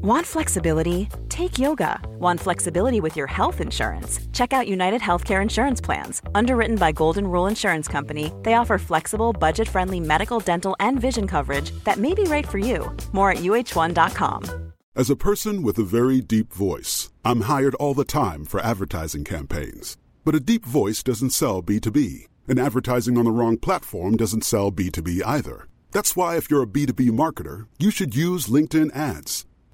Want flexibility? Take yoga. Want flexibility with your health insurance? Check out United Healthcare Insurance Plans. Underwritten by Golden Rule Insurance Company, they offer flexible, budget friendly medical, dental, and vision coverage that may be right for you. More at uh1.com. As a person with a very deep voice, I'm hired all the time for advertising campaigns. But a deep voice doesn't sell B2B, and advertising on the wrong platform doesn't sell B2B either. That's why, if you're a B2B marketer, you should use LinkedIn ads.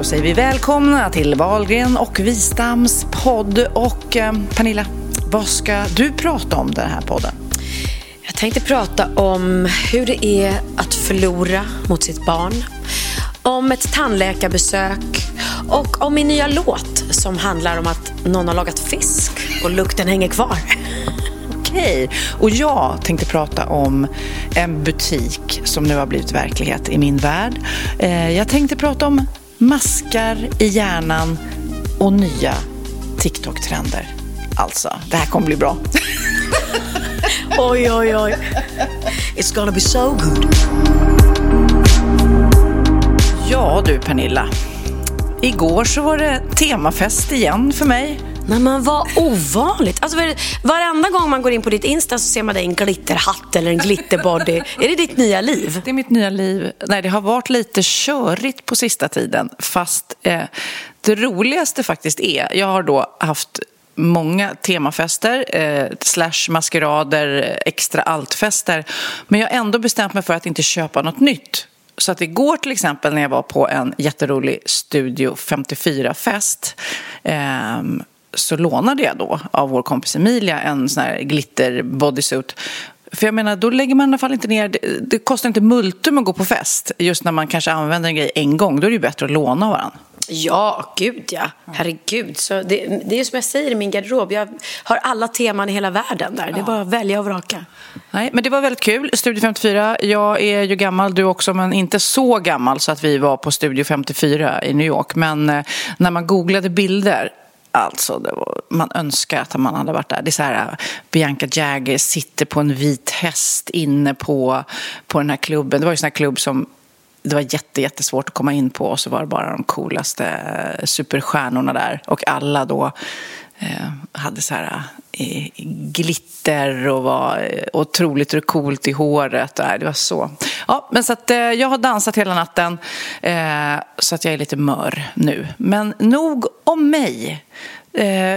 Då säger vi välkomna till Valgren och Wistams podd. Och eh, Pernilla, vad ska du prata om den här podden? Jag tänkte prata om hur det är att förlora mot sitt barn. Om ett tandläkarbesök och om min nya låt som handlar om att någon har lagat fisk och lukten hänger kvar. Okej, och jag tänkte prata om en butik som nu har blivit verklighet i min värld. Eh, jag tänkte prata om maskar i hjärnan och nya TikTok-trender. Alltså, det här kommer bli bra. Oj, oj, oj. It's gonna be so good. Ja du Pernilla, igår så var det temafest igen för mig. Nej men vad ovanligt. Alltså, varenda gång man går in på ditt Insta så ser man dig i en glitterhatt eller en glitterbody. är det ditt nya liv? Det är mitt nya liv. Nej, det har varit lite körigt på sista tiden. Fast eh, det roligaste faktiskt är, jag har då haft många temafester, eh, slash maskerader, extra altfester. Men jag har ändå bestämt mig för att inte köpa något nytt. Så att igår till exempel när jag var på en jätterolig Studio 54-fest eh, så lånade jag då av vår kompis Emilia en sån här glitter bodysuit. För jag menar, då lägger man i alla fall inte ner, det, det kostar inte multum att gå på fest. Just när man kanske använder en grej en gång, då är det ju bättre att låna varandra. Ja, gud ja. Herregud. Så det, det är som jag säger i min garderob. Jag har alla teman i hela världen där. Det är bara att välja och vraka. Nej, men det var väldigt kul. Studio 54. Jag är ju gammal, du också, men inte så gammal så att vi var på Studio 54 i New York. Men eh, när man googlade bilder Alltså, var, man önskar att man hade varit där. Det är så här, äh, Bianca Jagger sitter på en vit häst inne på, på den här klubben. Det var ju en sån här klubb som det var jätte, jättesvårt att komma in på och så var det bara de coolaste äh, superstjärnorna där. Och alla då Eh, hade så här eh, glitter och var eh, otroligt coolt i håret. Det var så. Ja, men så att, jag har dansat hela natten så att jag är lite mör nu. Men nog om mig.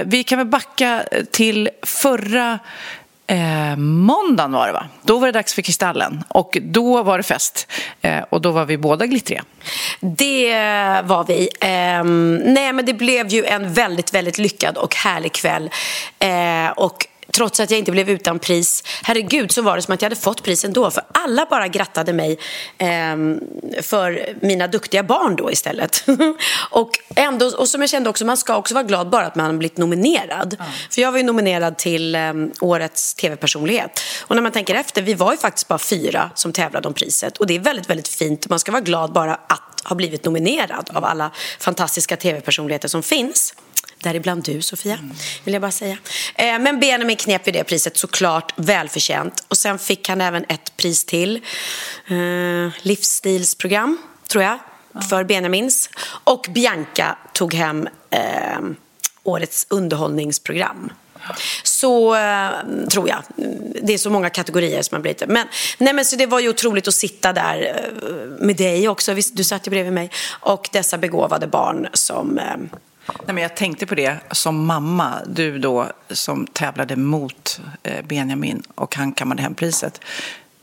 Vi kan väl backa till förra Eh, måndagen var det va? Då var det dags för Kristallen och då var det fest eh, och då var vi båda glittriga. Det var vi. Eh, nej men det blev ju en väldigt, väldigt lyckad och härlig kväll. Eh, och trots att jag inte blev utan pris. Herregud, så var det som att jag hade fått pris ändå. För alla bara grattade mig eh, för mina duktiga barn då istället. och, ändå, och som jag kände också, man ska också vara glad bara att man har blivit nominerad. Mm. För jag var ju nominerad till eh, årets tv-personlighet. Och när man tänker efter, vi var ju faktiskt bara fyra som tävlade om priset. Och det är väldigt, väldigt fint. Man ska vara glad bara att ha blivit nominerad av alla fantastiska tv-personligheter som finns. Däribland du, Sofia, mm. vill jag bara säga. Eh, men Benjamin knep vid det priset såklart välförtjänt. Och sen fick han även ett pris till. Eh, livsstilsprogram, tror jag, ja. för Benjamins. Och Bianca tog hem eh, årets underhållningsprogram. Så eh, tror jag. Det är så många kategorier som har blivit men, nej, men så Det var ju otroligt att sitta där eh, med dig också. Du satt ju bredvid mig. Och dessa begåvade barn som eh, Nej, men jag tänkte på det som mamma, du då som tävlade mot eh, Benjamin och han kammade hem priset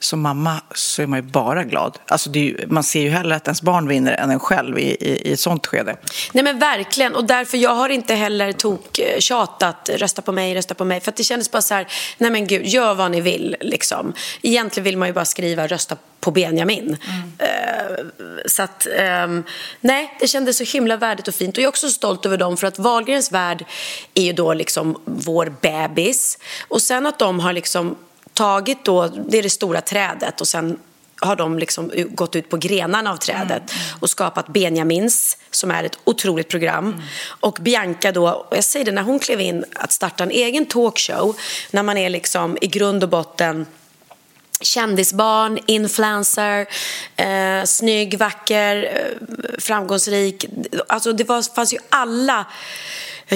som mamma så är man ju bara glad. Alltså ju, man ser ju hellre att ens barn vinner än en själv i, i, i ett sånt skede. Nej men verkligen och därför jag har inte heller tok eh, tjatat rösta på mig, rösta på mig. För att det kändes bara så här, nej men gud, gör vad ni vill liksom. Egentligen vill man ju bara skriva rösta på Benjamin. Mm. Så att, um, nej, det kändes så himla värdigt och fint. Och jag är också stolt över dem för att Wahlgrens värld är ju då liksom vår bebis. Och sen att de har liksom tagit då, det är det stora trädet och sen har de liksom gått ut på grenarna av trädet mm. och skapat Benjamins, som är ett otroligt program. Mm. Och Bianca då, och jag säger det, när hon klev in att starta en egen talkshow, när man är liksom i grund och botten kändisbarn, influencer, eh, snygg, vacker, eh, framgångsrik. Alltså det var, fanns ju alla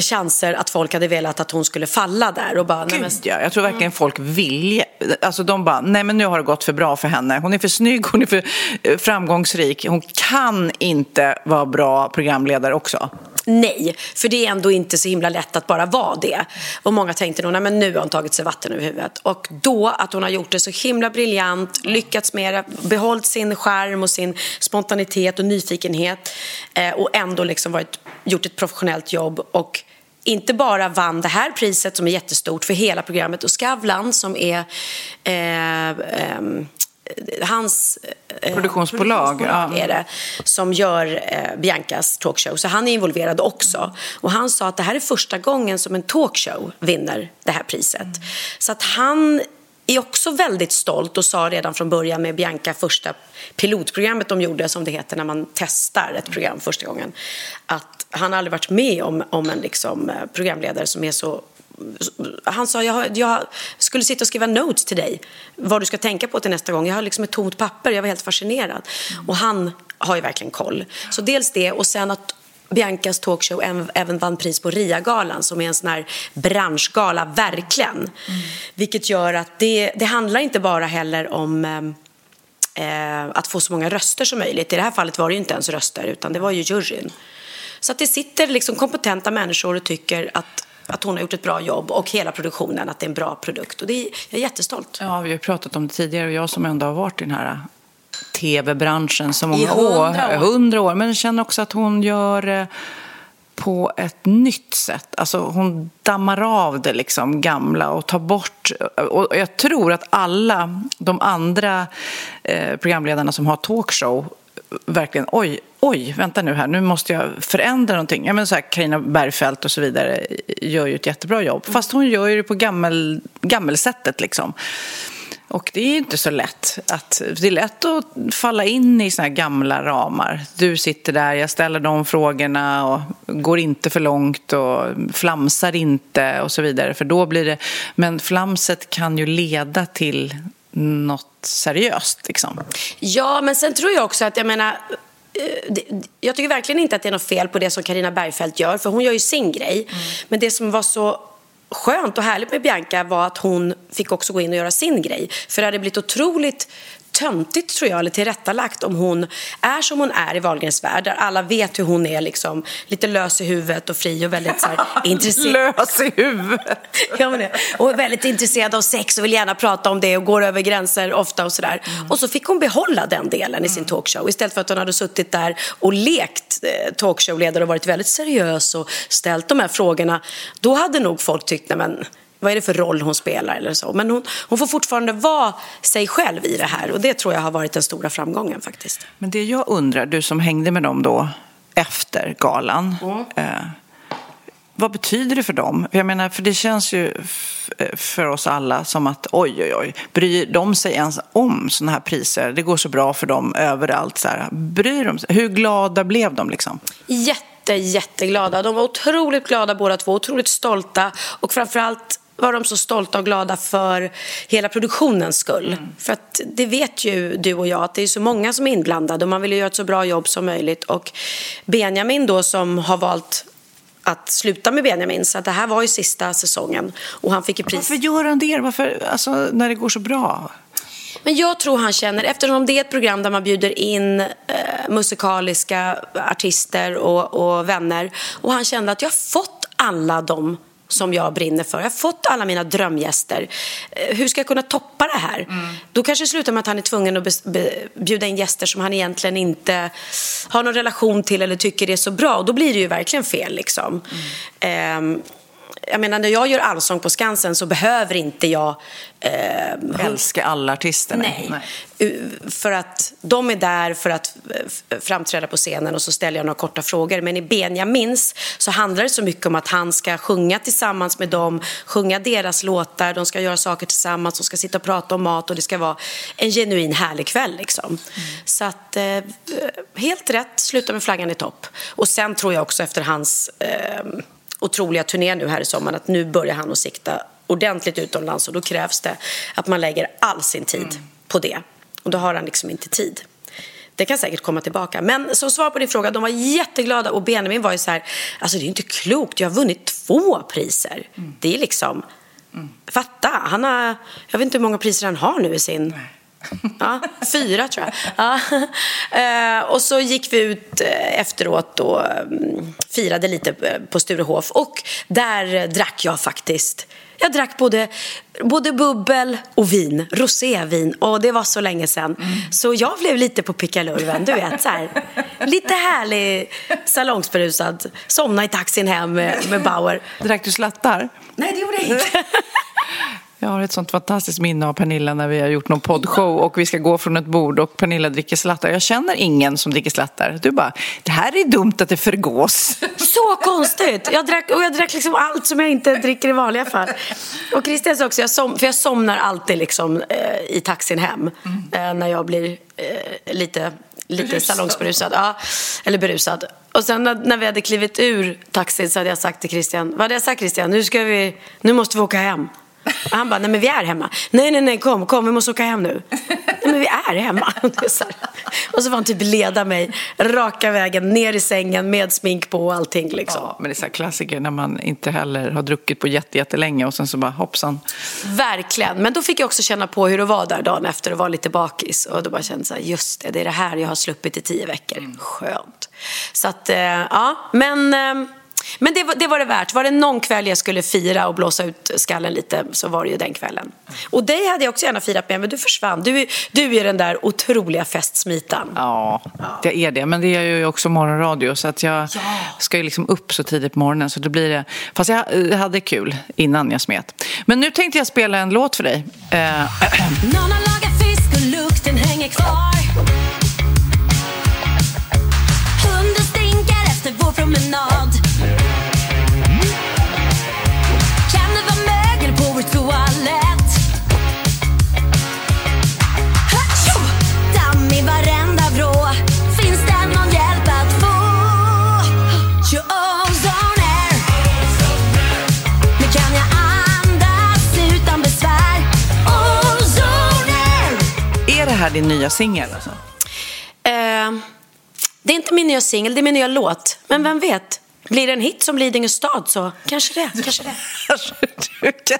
chanser att folk hade velat att hon skulle falla där. Och bara, Gud, men... ja. Jag tror verkligen folk vill. Alltså de bara, nej men nu har det gått för bra för henne. Hon är för snygg, hon är för eh, framgångsrik. Hon kan inte vara bra programledare också. Nej, för det är ändå inte så himla lätt att bara vara det. Och många tänkte nog, nej men nu har hon tagit sig vatten över huvudet. Och då att hon har gjort det så himla briljant, lyckats med det, behållit sin charm och sin spontanitet och nyfikenhet eh, och ändå liksom varit, gjort ett professionellt jobb och inte bara vann det här priset som är jättestort för hela programmet och Skavlan som är eh, eh, hans eh, produktionsbolag, produktionsbolag är det, som gör eh, Biancas talkshow. Så han är involverad också. Och han sa att det här är första gången som en talkshow vinner det här priset. Mm. Så att han är också väldigt stolt och sa redan från början med Bianca första pilotprogrammet de gjorde som det heter när man testar ett program första gången att han aldrig varit med om, om en liksom, eh, programledare som är så han sa jag, jag skulle sitta och skriva notes till dig vad du ska tänka på till nästa gång. Jag har liksom ett tomt papper, jag var helt fascinerad. Mm. Och han har ju verkligen koll. Så dels det och sen att Biancas talkshow även vann pris på RIA-galan som är en sån här branschgala, verkligen. Mm. Vilket gör att det, det handlar inte bara heller om eh, att få så många röster som möjligt. I det här fallet var det ju inte ens röster utan det var ju juryn. Så att det sitter liksom kompetenta människor och tycker att att hon har gjort ett bra jobb och hela produktionen, att det är en bra produkt. Och det är, jag är jättestolt. Ja, vi har pratat om det tidigare och jag som ändå har varit i den här tv-branschen så många I hundra år. Hundra år. Men jag känner också att hon gör eh, på ett nytt sätt. Alltså hon dammar av det liksom gamla och tar bort... Och jag tror att alla de andra eh, programledarna som har talkshow verkligen, oj, oj, vänta nu här, nu måste jag förändra någonting. Jag menar så här, Carina Bergfeldt och så vidare gör ju ett jättebra jobb. Fast hon gör ju det på gammel, gammelsättet liksom. Och det är inte så lätt. Att, det är lätt att falla in i såna här gamla ramar. Du sitter där, jag ställer de frågorna och går inte för långt och flamsar inte och så vidare. För då blir det... Men flamset kan ju leda till något seriöst. Liksom. Ja, men sen tror jag också att, jag menar, eh, jag tycker verkligen inte att det är något fel på det som Karina Bergfeldt gör, för hon gör ju sin grej. Mm. Men det som var så skönt och härligt med Bianca var att hon fick också gå in och göra sin grej. För det hade blivit otroligt töntigt tror jag, eller tillrättalagt om hon är som hon är i Wahlgrens värld, där alla vet hur hon är liksom lite lös i huvudet och fri och väldigt så intresserad. lös i huvudet! ja, men det. Och väldigt intresserad av sex och vill gärna prata om det och går över gränser ofta och sådär. Mm. Och så fick hon behålla den delen mm. i sin mm. talkshow istället för att hon hade suttit där och lekt eh, talkshowledare och varit väldigt seriös och ställt de här frågorna. Då hade nog folk tyckt, nej men vad är det för roll hon spelar eller så. Men hon, hon får fortfarande vara sig själv i det här och det tror jag har varit den stora framgången faktiskt. Men det jag undrar, du som hängde med dem då efter galan. Mm. Eh, vad betyder det för dem? Jag menar, för det känns ju för oss alla som att oj, oj, oj, bryr de sig ens om sådana här priser? Det går så bra för dem överallt. Så här. Bryr de sig? Hur glada blev de liksom? Jätte, jätteglada. De var otroligt glada båda två, otroligt stolta och framförallt var de så stolta och glada för hela produktionens skull. Mm. För att det vet ju du och jag att det är så många som är inblandade och man vill ju göra ett så bra jobb som möjligt. Och Benjamin då som har valt att sluta med Benjamin. Så det här var ju sista säsongen och han fick ju pris. Varför gör han det? Varför, alltså, när det går så bra? Men jag tror han känner, eftersom det är ett program där man bjuder in eh, musikaliska artister och, och vänner och han kände att jag har fått alla de som jag brinner för. Jag har fått alla mina drömgäster. Eh, hur ska jag kunna toppa det här? Mm. Då kanske det slutar med att han är tvungen att bjuda in gäster som han egentligen inte har någon relation till eller tycker är så bra. Och då blir det ju verkligen fel. Liksom. Mm. Um, jag menar, när jag gör Allsång på Skansen så behöver inte jag... Eh, Älska alla artister. Nej. nej. För att de är där för att framträda på scenen och så ställer jag några korta frågor. Men i Benjamins så handlar det så mycket om att han ska sjunga tillsammans med dem, sjunga deras låtar, de ska göra saker tillsammans, de ska sitta och prata om mat och det ska vara en genuin härlig kväll. Liksom. Mm. Så att, eh, helt rätt, sluta med flaggan i topp. Och sen tror jag också efter hans eh, otroliga turné nu här i sommar att nu börjar han att sikta ordentligt utomlands och då krävs det att man lägger all sin tid mm. på det. Och då har han liksom inte tid. Det kan säkert komma tillbaka. Men som svar på din fråga, de var jätteglada och Benjamin var ju så här, alltså det är ju inte klokt, jag har vunnit två priser. Mm. Det är liksom, mm. fatta, han har, jag vet inte hur många priser han har nu i sin Nej. Ja, fyra tror jag. Ja. Eh, och så gick vi ut eh, efteråt och mm, firade lite på Sturehof. Och där drack jag faktiskt jag drack både, både bubbel och vin, rosévin. Och det var så länge sedan. Mm. Så jag blev lite på pickalurven, du vet. Så här. Lite härlig, salongsberusad. Somna i taxin hem med, med Bauer. Drack du slattar? Nej, det gjorde jag inte. Jag har ett sånt fantastiskt minne av Pernilla när vi har gjort någon poddshow och vi ska gå från ett bord och Pernilla dricker slattar. Jag känner ingen som dricker slattar. Du bara, det här är dumt att det förgås. Så konstigt! Jag drack, och jag drack liksom allt som jag inte dricker i vanliga fall. Och Christian sa också, jag som, för jag somnar alltid liksom, eh, i taxin hem mm. eh, när jag blir eh, lite lite salongsberusad. Ja, eller berusad. Och sen när, när, vi hade klivit ur taxin så hade jag sagt till Christian, vad hade jag sagt Christian? Nu, ska vi, nu måste vi åka hem. Och han bara, nej men vi är hemma. Nej, nej, nej, kom, kom, vi måste åka hem nu. nej men vi är hemma. Så och så får han typ leda mig raka vägen ner i sängen med smink på och allting liksom. Ja, men det är så klassiker när man inte heller har druckit på jättelänge och sen så bara hoppsan. Verkligen, men då fick jag också känna på hur det var där dagen efter och var lite bakis. Och då bara kände så här, just det, det är det här jag har sluppit i tio veckor. Mm. Skönt. Så att, eh, ja, men eh, men det var, det var det värt. Var det någon kväll jag skulle fira och blåsa ut skallen lite så var det ju den kvällen. Och dig hade jag också gärna firat med, men du försvann. Du, du är den där otroliga festsmitan. Ja, det är det. Men det är ju också morgonradio så att jag ja. ska ju liksom upp så tidigt på morgonen. Så då blir det... Fast jag hade kul innan jag smet. Men nu tänkte jag spela en låt för dig. Eh... Någon har lagat fisk och lukten hänger kvar Hunden stinker efter vår promenad här din nya singel? Alltså? Eh, det är inte min nya singel, det är min nya låt. Men vem vet? Blir det en hit som Lidingö stad så kanske det. Kanske det.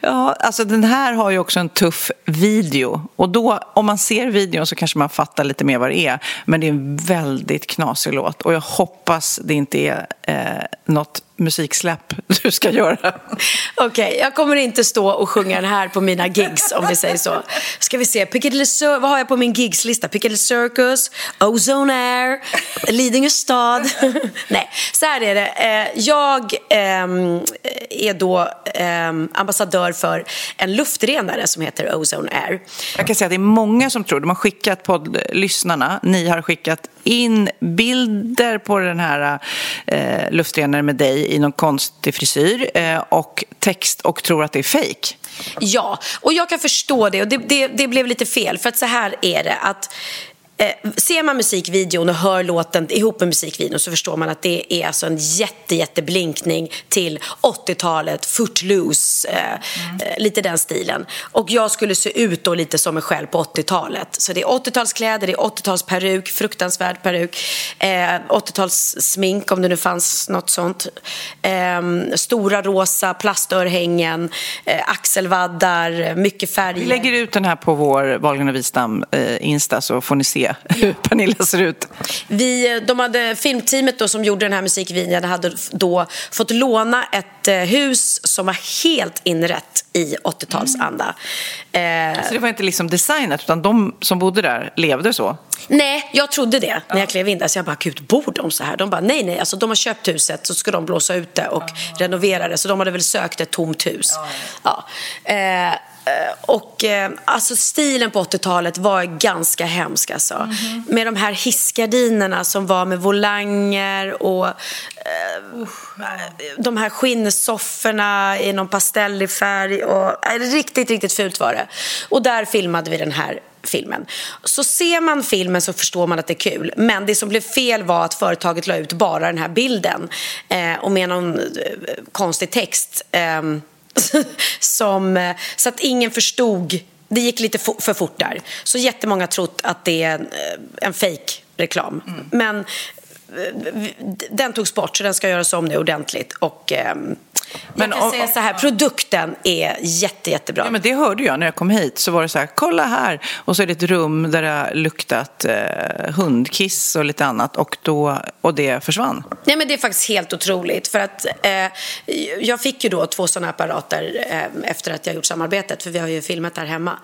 ja, alltså den här har ju också en tuff video. Och då, om man ser videon så kanske man fattar lite mer vad det är. Men det är en väldigt knasig låt. Och jag hoppas det inte är eh, något musiksläpp du ska göra. Okej, okay, jag kommer inte stå och sjunga den här på mina gigs om vi säger så. Ska vi se, Piccadilly Cir- vad har jag på min gigslista? Piccadilly Circus, Ozone Air, Lidingö stad. Nej, så här är det. Eh, jag ehm, är då ehm, ambassadör för en luftrenare som heter Ozone Air. Jag kan säga att det är många som tror, de har skickat poddlyssnarna, ni har skickat in bilder på den här eh, luftrenaren med dig i någon konstig frisyr eh, och text och tror att det är fejk. Ja, och jag kan förstå det och det, det, det blev lite fel för att så här är det att eh, ser man musikvideon och hör låten ihop med musikvideon så förstår man att det är alltså en jätte, jätteblinkning till 80-talet, footloose, eh, mm. eh, lite den stilen. Och jag skulle se ut då lite som mig själv på 80-talet. Så det är 80-talskläder, det är 80-talsperuk, fruktansvärd peruk, eh, 80-talssmink om det nu fanns något sånt. Eh, stora rosa plastörhängen, eh, axelvaddar, mycket färger. Vi lägger ut den här på vår Wahlgren och Wistam Insta så får ni se hur Pernilla ser ut. Vi, eh, de hade, filmteamet då som gjorde den här musikvideon hade då fått låna ett eh, hus som var helt inrett i 80-talsanda. Mm. Eh, så det var inte liksom designat utan de som bodde där levde så? Nej, jag trodde det när jag klev in där. Så jag bara, gud, bor de så här? De bara, nej, nej, alltså de har köpt huset så ska de blåsa ut det och renovera det. Så de hade väl sökt ett tomt hus. Ja. Eh, Eh, och eh, alltså stilen på 80-talet var ganska hemsk alltså. Mm -hmm. Med de här hissgardinerna som var med volanger och uh, de här skinnsofforna i någon pastellig färg. Och, uh, riktigt, riktigt fult var det. Och där filmade vi den här filmen. Så ser man filmen så förstår man att det är kul. Men det som blev fel var att företaget la ut bara den här bilden eh, och med någon eh, konstig text. Som, eh, så att ingen förstod. Det gick lite för fort där. Så jättemånga har trott att det är en, eh, en fake reklam. Mm. Men eh, den togs bort så den ska göras om nu ordentligt. Och, ehm, men, jag kan säga så här, produkten är jätte, jättebra. Ja, men det hörde jag när jag kom hit. Så var det så här, kolla här. Och så är det ett rum där det har luktat eh, hundkiss och lite annat. Och, då, och det försvann. Nej, men det är faktiskt helt otroligt. För att eh, jag fick ju då två sådana apparater eh, efter att jag gjort samarbetet. För vi har ju filmat här hemma.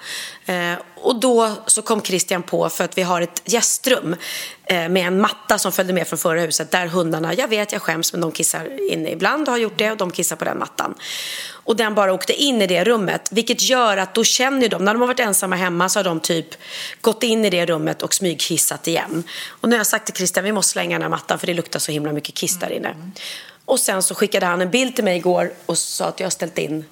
Eh, och då så kom Christian på, för att vi har ett gästrum eh, med en matta som följde med från förra huset där hundarna, jag vet jag skäms men de kissar inne ibland och har gjort det och de kissar på den mattan. Och den bara åkte in i det rummet vilket gör att då känner de, när de har varit ensamma hemma så har de typ gått in i det rummet och smygkissat igen. Och nu har jag sagt till Christian vi måste slänga den här mattan för det luktar så himla mycket kiss där inne. Och sen så skickade han en bild till mig igår och sa att jag ställt in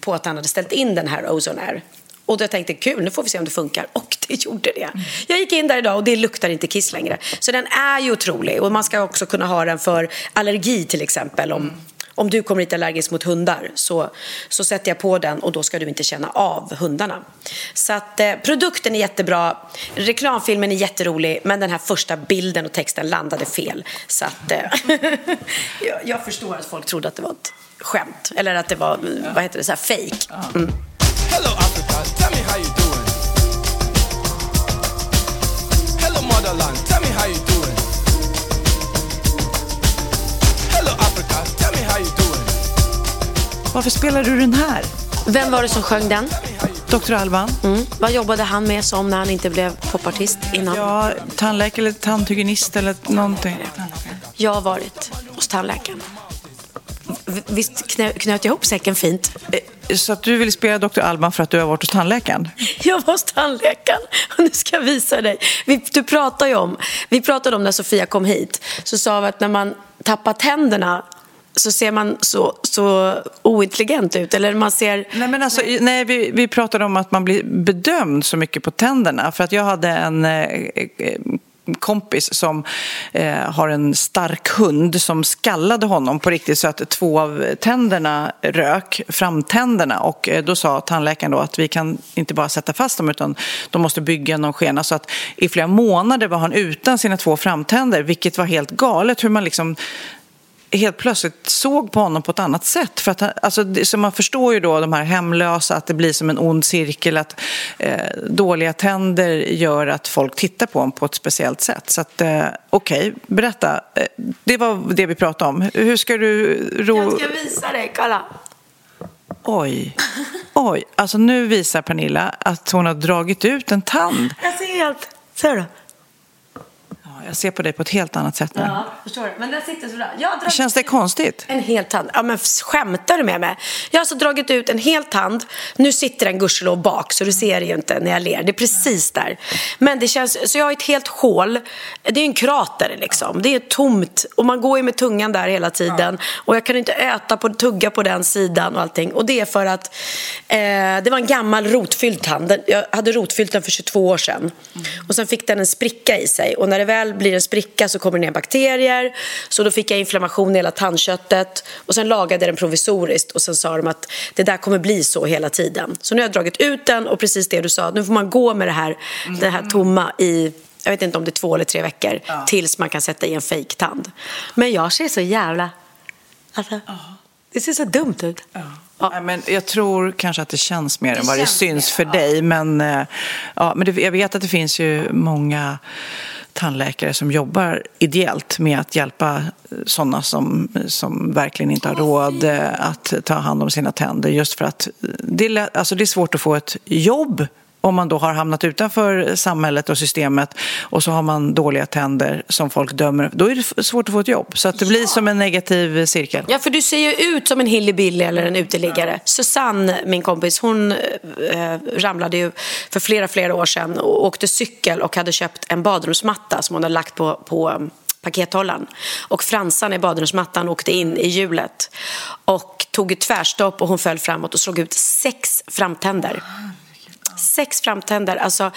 på att han hade ställt in den här Ozone Air. Och då tänkte jag kul, nu får vi se om det funkar. Och det gjorde det. Jag gick in där idag och det luktar inte kiss längre. Så den är ju otrolig. Och man ska också kunna ha den för allergi till exempel. Om om du kommer hit allergisk mot hundar så, så sätter jag på den och då ska du inte känna av hundarna. Så att eh, produkten är jättebra. Reklamfilmen är jätterolig. Men den här första bilden och texten landade fel. Så att eh, jag, jag, förstår att folk trodde att det var ett skämt. Eller att det var, vad heter det, så här fake. Mm. Hello Africa, tell me how you doing. Hello motherland, Varför spelar du den här? Vem var det som sjöng den? Dr. Alban. Mm. Vad jobbade han med som när han inte blev popartist innan? Ja, tandläkare eller tandhygienist eller någonting. Jag har varit hos tandläkaren. Visst knöt jag ihop säcken fint? Så att du vill spela Dr. Alban för att du har varit hos tandläkaren? Jag var hos tandläkaren och nu ska jag visa dig. Vi, du pratar ju om, vi pratade om när Sofia kom hit. Så sa vi att när man tappar tänderna så ser man så, så ointelligent ut. Eller man ser... Nej, men alltså, nej vi, vi pratade om att man blir bedömd så mycket på tänderna. För att jag hade en eh, eh, kompis som eh, har en stark hund som skallade honom på riktigt så att två av tänderna rök, framtänderna. Och eh, då sa tandläkaren då att vi kan inte bara sätta fast dem utan de måste bygga någon skena. Så att i flera månader var han utan sina två framtänder vilket var helt galet hur man liksom helt plötsligt såg på honom på ett annat sätt. För att, alltså, så man förstår ju då de här hemlösa, att det blir som en ond cirkel. Att eh, dåliga tänder gör att folk tittar på honom på ett speciellt sätt. Så att, eh, okej, okay, berätta. Eh, det var det vi pratade om. Hur ska du... Ro... Jag ska visa dig, kolla. Oj, oj. Alltså nu visar Pernilla att hon har dragit ut en tand. Jag ser helt... Ser du? Jag ser på dig på ett helt annat sätt nu. Ja, förstår du. Men den sitter så bra. Jag Känns det konstigt? En hel tand. Ja, men skämtar du med mig? Jag har alltså dragit ut en hel tand. Nu sitter den gudskelov bak, så du ser det ju inte när jag ler. Det är precis där. Men det känns... Så jag har ett helt hål. Det är en krater liksom. Det är tomt. Och man går ju med tungan där hela tiden. Och jag kan inte äta på, tugga på den sidan och allting. Och det är för att eh, det var en gammal rotfylld tand. Jag hade rotfyllt den för 22 år sedan. Och sen fick den en spricka i sig. Och när det väl blir en spricka så kommer det ner bakterier. Så då fick jag inflammation i hela tandköttet. Och sen lagade jag den provisoriskt. Och sen sa de att det där kommer bli så hela tiden. Så nu har jag dragit ut den och precis det du sa. Nu får man gå med det här, det här tomma i jag vet inte om det är två eller tre veckor tills man kan sätta i en fejktand. Men jag ser så jävla... Alltså, Det ser så dumt ut. Ja. Nej, men jag tror kanske att det känns mer än vad det syns för dig. Men, eh, ja, men det, jag vet att det finns ju många tandläkare som jobbar ideellt med att hjälpa sådana som, som verkligen inte har råd eh, att ta hand om sina tänder. Just för att det är, alltså det är svårt att få ett jobb om man då har hamnat utanför samhället och systemet och så har man dåliga tänder som folk dömer. Då är det svårt att få ett jobb. Så att det blir som en negativ cirkel. Ja, för du ser ju ut som en hillbilly eller en uteliggare. Susanne, min kompis, hon eh, ramlade ju för flera, flera år sedan och åkte cykel och hade köpt en badrumsmatta som hon hade lagt på, på um, pakethållaren. Och fransan i badrumsmattan åkte in i hjulet och tog ett tvärstopp och hon föll framåt och slog ut sex framtänder. Sex framtänder. Alltså,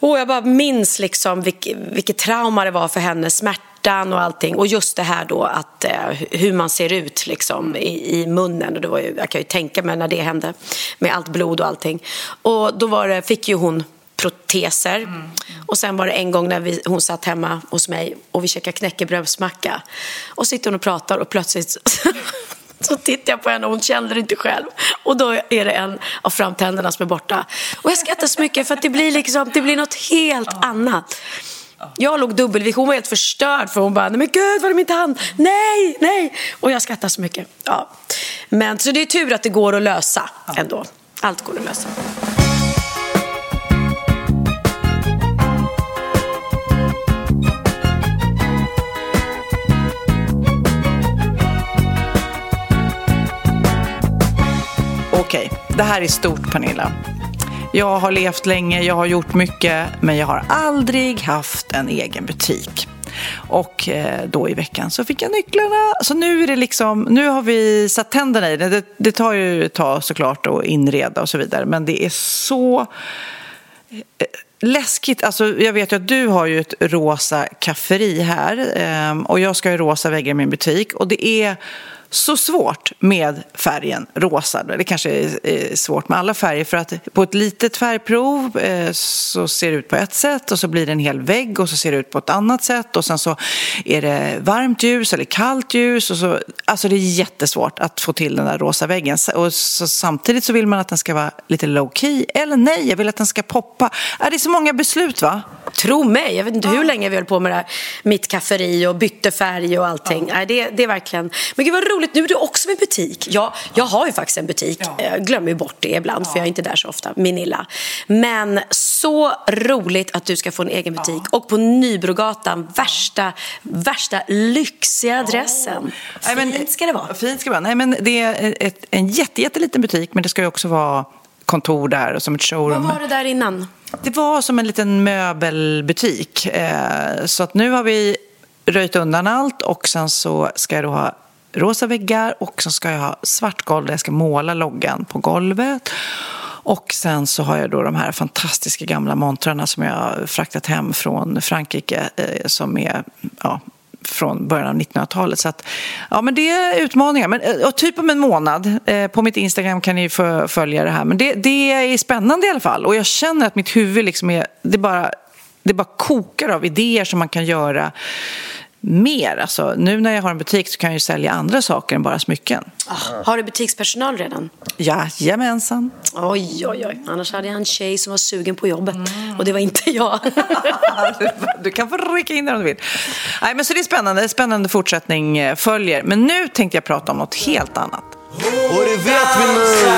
oh, jag bara minns liksom vilket, vilket trauma det var för henne. Smärtan och allting. Och just det här då att eh, hur man ser ut liksom i, i munnen. Och det var ju, jag kan ju tänka mig när det hände med allt blod och allting. Och då var det, fick ju hon proteser. Och sen var det en gång när vi, hon satt hemma hos mig och vi käkade knäckebrödsmacka. Och sitter hon och pratar och plötsligt så tittar jag på henne och hon kände det inte själv. Och då är det en av framtänderna som är borta. Och jag skrattar så mycket för att det blir, liksom, det blir något helt annat. Jag låg dubbelvision, hon var helt förstörd för hon bara, nej men gud var det min tand? Nej, nej! Och jag skrattar så mycket. Ja. Men, så det är tur att det går att lösa ändå. Allt går att lösa. Det här är stort Pernilla. Jag har levt länge, jag har gjort mycket, men jag har aldrig haft en egen butik. Och eh, då i veckan så fick jag nycklarna. Så nu är det liksom, nu har vi satt tänderna i det. Det, det tar ju ett tag såklart att inreda och så vidare, men det är så eh, läskigt. Alltså, jag vet ju att du har ju ett rosa kafferi här ehm, och jag ska ha rosa väggar i min butik och det är så svårt med färgen rosa. Det kanske är svårt med alla färger för att på ett litet färgprov eh, så ser det ut på ett sätt och så blir det en hel vägg och så ser det ut på ett annat sätt och sen så är det varmt ljus eller kallt ljus och så, alltså det är jättesvårt att få till den där rosa väggen och så, samtidigt så vill man att den ska vara lite low key eller nej, jag vill att den ska poppa. Är det är så många beslut va? Tro mig, jag vet inte hur länge vi höll på med det här, mitt kafferi och bytte färg och allting. Nej, det, det är verkligen... Men gud vad roligt, nu är du också med butik. Jag, jag har ju faktiskt en butik, jag glömmer ju bort det ibland för jag är inte där så ofta, Minilla. Men så roligt att du ska få en egen butik. Och på Nybrogatan, värsta, värsta lyxiga adressen. Men- Fint ska det vara. Fint ska det vara. Nej, men det är ett, en jätte, jätteliten butik men det ska ju också vara kontor där och som ett Vad showroom. var det där innan? Det var som en liten möbelbutik. Eh, så att nu har vi röjt undan allt och sen så ska jag då ha rosa väggar och så ska jag ha svart golv där jag ska måla loggan på golvet. Och sen så har jag då de här fantastiska gamla montrarna som jag har fraktat hem från Frankrike eh, som är ja, från början av 1900-talet. Så att, ja, men det är utmaningar. Men, eh, och typ om en månad. Eh, på mitt Instagram kan ni få följa det här. Men det, det är spännande i alla fall. Och jag känner att mitt huvud liksom är... Det bara, det bara kokar av idéer som man kan göra mer. Alltså, nu när jag har en butik så kan jag ju sälja andra saker än bara smycken. Ah, har du butikspersonal redan? Jajamensan. Oj, oj, oj. Annars hade jag en tjej som var sugen på jobbet. Och det var inte jag. Du kan få rycka in där om du vill. Nej, men så det är spännande. Spännande fortsättning eh, följer. Men nu tänkte jag prata om något helt annat. Och det vet vi nu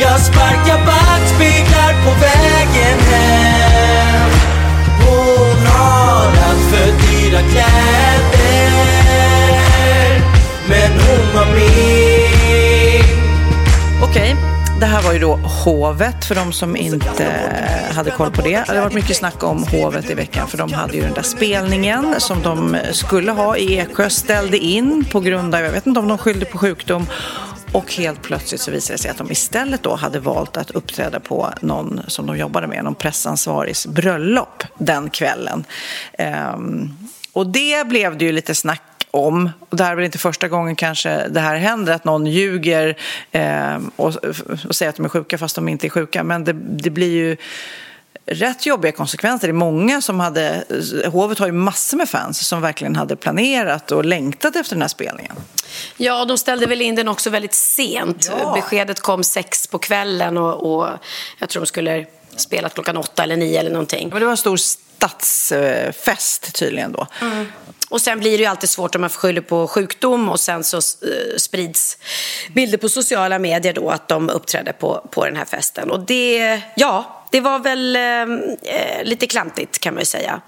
Jag sparkar backspeglar på vägen Okej, det här var ju då hovet för de som inte hade koll på det. Det har varit mycket snack om hovet i veckan för de hade ju den där spelningen som de skulle ha i Eksjö, ställde in på grund av, jag vet inte om de skyllde på sjukdom. Och helt plötsligt så visade det sig att de istället då hade valt att uppträda på någon som de jobbade med, någon pressansvarigs bröllop den kvällen. Um, och det blev det ju lite snack om. Och det här är väl inte första gången kanske det här händer, att någon ljuger eh, och, och säger att de är sjuka fast de inte är sjuka. Men det, det blir ju rätt jobbiga konsekvenser. Det är många som hade, hovet har ju massor med fans som verkligen hade planerat och längtat efter den här spelningen. Ja, de ställde väl in den också väldigt sent. Ja. Beskedet kom sex på kvällen och, och jag tror de skulle spela klockan åtta eller nio eller någonting. Men det var en stor stadsfest tydligen då. Mm. Och sen blir det ju alltid svårt om man skyller på sjukdom och sen så eh, sprids bilder på sociala medier då att de uppträdde på, på den här festen. Och det, ja, det var väl eh, eh lite klantigt kan man ju säga.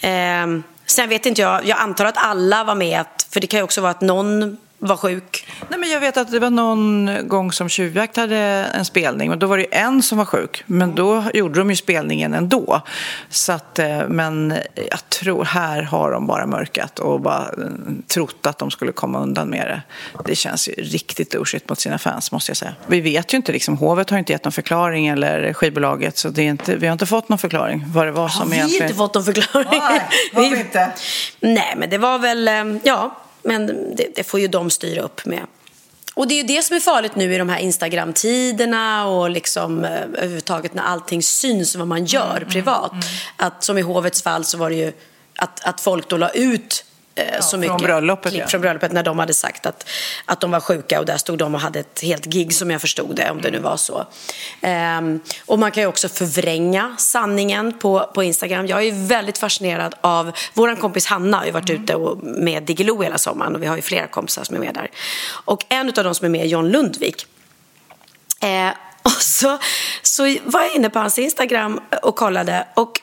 Eh, sen vet inte jag, jag antar att alla var med, för det kan ju också vara att någon var sjuk? Nej, men jag vet att det var någon gång som Tjuvjakt hade en spelning och då var det en som var sjuk. Men då gjorde de ju spelningen ändå. Så att, eh, men jag tror här har de bara mörkat och bara eh, trott att de skulle komma undan med det. Det känns ju riktigt douchigt mot sina fans måste jag säga. Vi vet ju inte, liksom, hovet har inte gett någon förklaring eller skivbolaget så det är inte, vi har inte fått någon förklaring vad det var som har egentligen... vi inte fått någon förklaring? Nej, har vi inte. Nej, men det var väl, eh, ja men det, det, får ju de styra upp med. Och det är ju det som är farligt nu i de här Instagram-tiderna och liksom eh, överhuvudtaget när allting syns vad man gör mm, privat. Mm, mm. Att som i hovets fall så var det ju att, att folk då la ut ja, så mycket från bröllopet, klipp ja. från bröllopet när de hade sagt att, att de var sjuka och där stod de och hade ett helt gig som jag förstod det, om det nu var så. Um, och man kan ju också förvränga sanningen på, på Instagram. Jag är väldigt fascinerad av, vår kompis Hanna har ju varit mm. ute och, med Diggiloo hela sommaren och vi har ju flera kompisar som är med där. Och en av de som är med är John Lundvik. Eh, och så, så var jag inne på hans Instagram och kollade och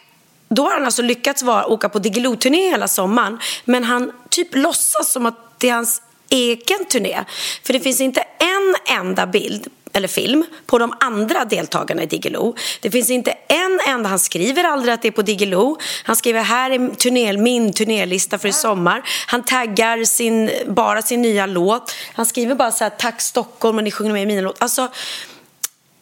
då har han alltså lyckats vara, åka på Diggiloo-turné hela sommaren men han typ låtsas som att det är hans egen turné. För det finns inte en enda bild eller film på de andra deltagarna i Diggiloo. Det finns inte en enda, han skriver aldrig att det är på Diggiloo. Han skriver här är turné, min turnélista för i sommar. Han taggar sin, bara sin nya låt. Han skriver bara så här tack Stockholm och ni sjunger med i mina låt. Alltså,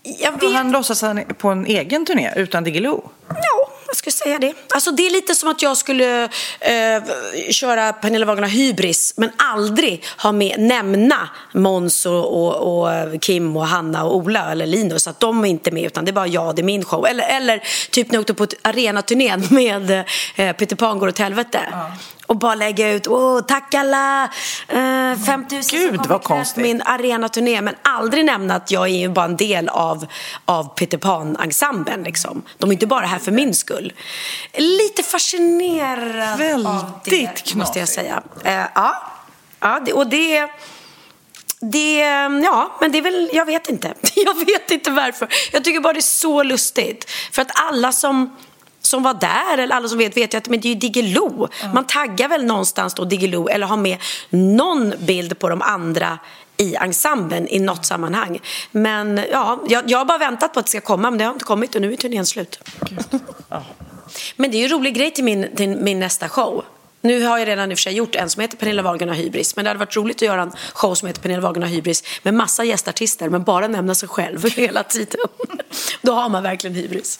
jag vet... Han låtsas på en egen turné utan Diggiloo? Ja, jag skulle säga det. Alltså det är lite som att jag skulle eh, köra Pernilla Wagen hybris men aldrig ha med, nämna Måns och, och, och, Kim och Hanna och Ola eller Linus att de är inte med utan det är bara jag, det är min show. Eller, eller typ när jag åkte på arenaturnén med eh, Peter Pan går åt helvete. Ja och bara lägga ut Åh, tack alla eh, 5000 Gud vad konstigt. min arenaturné men aldrig nämna att jag är bara en del av, av Peter Pan-ensemblen liksom. De är inte bara här för min skull. Lite fascinerad Väldigt av det knasigt. måste jag säga. Eh, ja, ja det, och det det, ja, men det är väl, jag vet inte. Jag vet inte varför. Jag tycker bara det är så lustigt. För att alla som som var där, eller alla som vet, vet ju att men det är ju Diggiloo. Mm. Man taggar väl någonstans då Diggiloo eller har med någon bild på de andra i ensemblen i något sammanhang. Men ja, jag, jag har bara väntat på att det ska komma, men det har inte kommit och nu är turnén slut. Men det är ju en rolig grej till min, till min nästa show. Nu har jag redan i och för sig gjort en som heter Pernilla Wahlgren har hybris. Men det hade varit roligt att göra en show som heter Pernilla Wahlgren har hybris med massa gästartister men bara nämna sig själv hela tiden. Då har man verkligen hybris.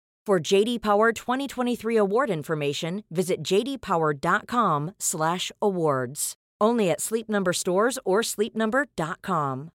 For JD Power 2023 award information, visit jdpower.com/awards. Only at Sleep Number stores or sleepnumber.com.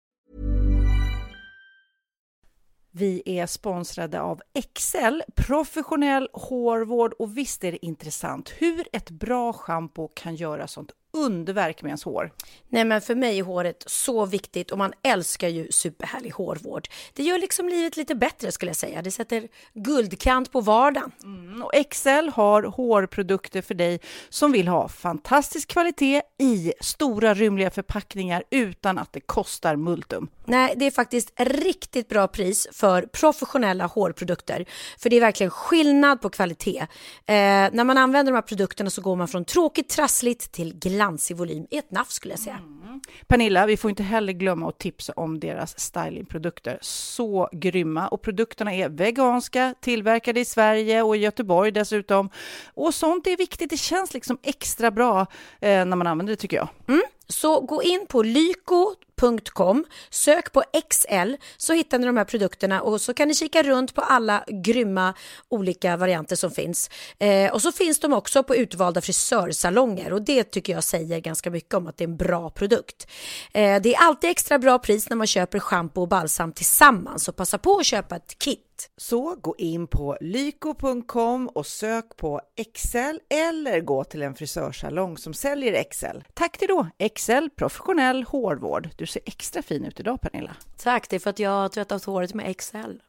Vi är sponsrade av Excel, professionell hårvård och visst är det intressant hur ett bra schampo kan göra sånt underverk med ens hår. Nej men för mig är håret så viktigt och man älskar ju superhärlig hårvård. Det gör liksom livet lite bättre skulle jag säga. Det sätter guldkant på vardagen. Mm, och Excel har hårprodukter för dig som vill ha fantastisk kvalitet i stora rymliga förpackningar utan att det kostar multum. Nej, det är faktiskt riktigt bra pris för professionella hårprodukter. För det är verkligen skillnad på kvalitet. Eh, när man använder de här produkterna så går man från tråkigt trassligt till glansig volym i ett nafs skulle jag säga. Mm. Pernilla, vi får inte heller glömma att tipsa om deras stylingprodukter. Så grymma! Och produkterna är veganska, tillverkade i Sverige och i Göteborg dessutom. Och sånt är viktigt, det känns liksom extra bra eh, när man använder det tycker jag. Mm. Så gå in på lyko.com, sök på XL så hittar ni de här produkterna och så kan ni kika runt på alla grymma olika varianter som finns. Eh, och så finns de också på utvalda frisörsalonger och det tycker jag säger ganska mycket om att det är en bra produkt. Eh, det är alltid extra bra pris när man köper schampo och balsam tillsammans så passa på att köpa ett kit. Så gå in på lyko.com och sök på Excel eller gå till en frisörsalong som säljer Excel. Tack till då Excel professionell hårvård. Du ser extra fin ut idag Pernilla. Tack, det är för att jag har tvättat håret med Excel.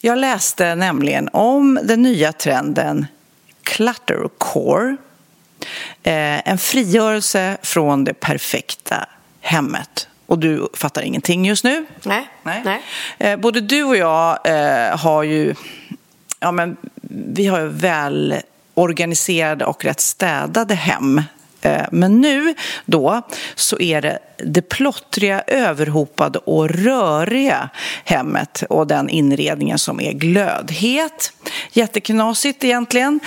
Jag läste nämligen om den nya trenden cluttercore. Eh, en frigörelse från det perfekta hemmet och du fattar ingenting just nu. Nej. Nej. Nej. Eh, både du och jag eh, har ju, ja men vi har ju väl organiserade och rätt städade hem. Eh, men nu då så är det det plottriga, överhopade och röriga hemmet och den inredningen som är glödhet. Jätteknasigt egentligen.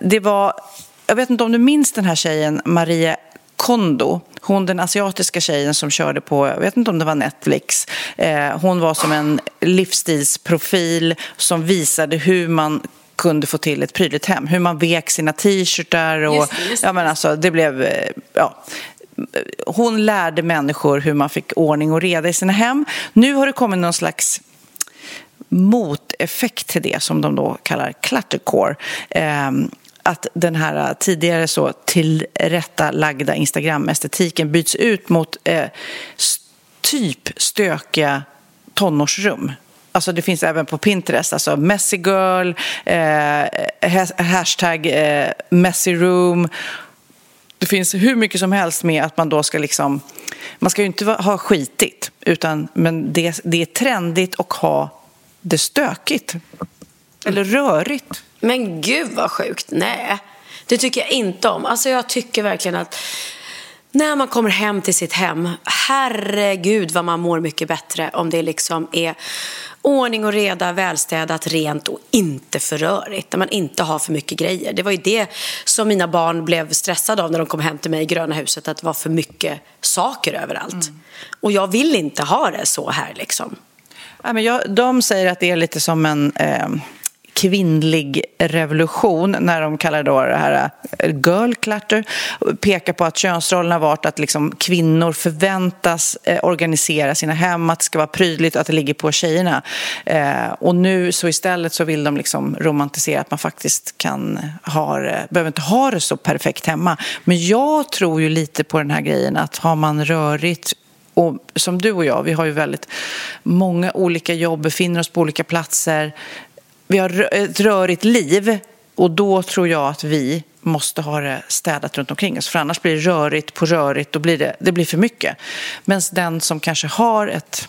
Det var, jag vet inte om du minns den här tjejen, Maria Kondo, hon den asiatiska tjejen som körde på, jag vet inte om det var Netflix, eh, hon var som en livsstilsprofil som visade hur man kunde få till ett prydligt hem, hur man vek sina t-shirtar och just det, just det. ja men alltså det blev, eh, ja hon lärde människor hur man fick ordning och reda i sina hem. Nu har det kommit någon slags moteffekt till det som de då kallar cluttercore. Att den här eh, tidigare så tillrättalagda Instagram-estetiken byts ut mot eh, typ stökiga tonårsrum. Alltså det finns även på Pinterest, alltså messy girl, eh, hashtag eh, messy room. Det finns hur mycket som helst med att man då ska liksom, man ska ju inte ha skitigt, utan, men det, det är trendigt att ha det stökigt. Eller rörigt. Men gud vad sjukt. Nej, det tycker jag inte om. Alltså jag tycker verkligen att när man kommer hem till sitt hem, herregud vad man mår mycket bättre om det liksom är ordning och reda, välstädat, rent och inte för rörigt. Där man inte har för mycket grejer. Det var ju det som mina barn blev stressade av när de kom hem till mig i gröna huset. Att det var för mycket saker överallt. Mm. Och jag vill inte ha det så här liksom. Ja, men jag, de säger att det är lite som en... Eh kvinnlig revolution när de kallar då det här eh, girl clutter pekar på att könsrollen har varit att liksom kvinnor förväntas eh, organisera sina hem, att det ska vara prydligt och att det ligger på tjejerna. Eh, och nu så istället så vill de liksom romantisera att man faktiskt kan ha behöver inte ha det så perfekt hemma. Men jag tror ju lite på den här grejen att har man rörigt och som du och jag, vi har ju väldigt många olika jobb, befinner oss på olika platser vi har ett rörigt liv och då tror jag att vi måste ha det städat runt omkring oss. För annars blir det rörigt på rörigt, då blir det, det blir för mycket. Men den som kanske har ett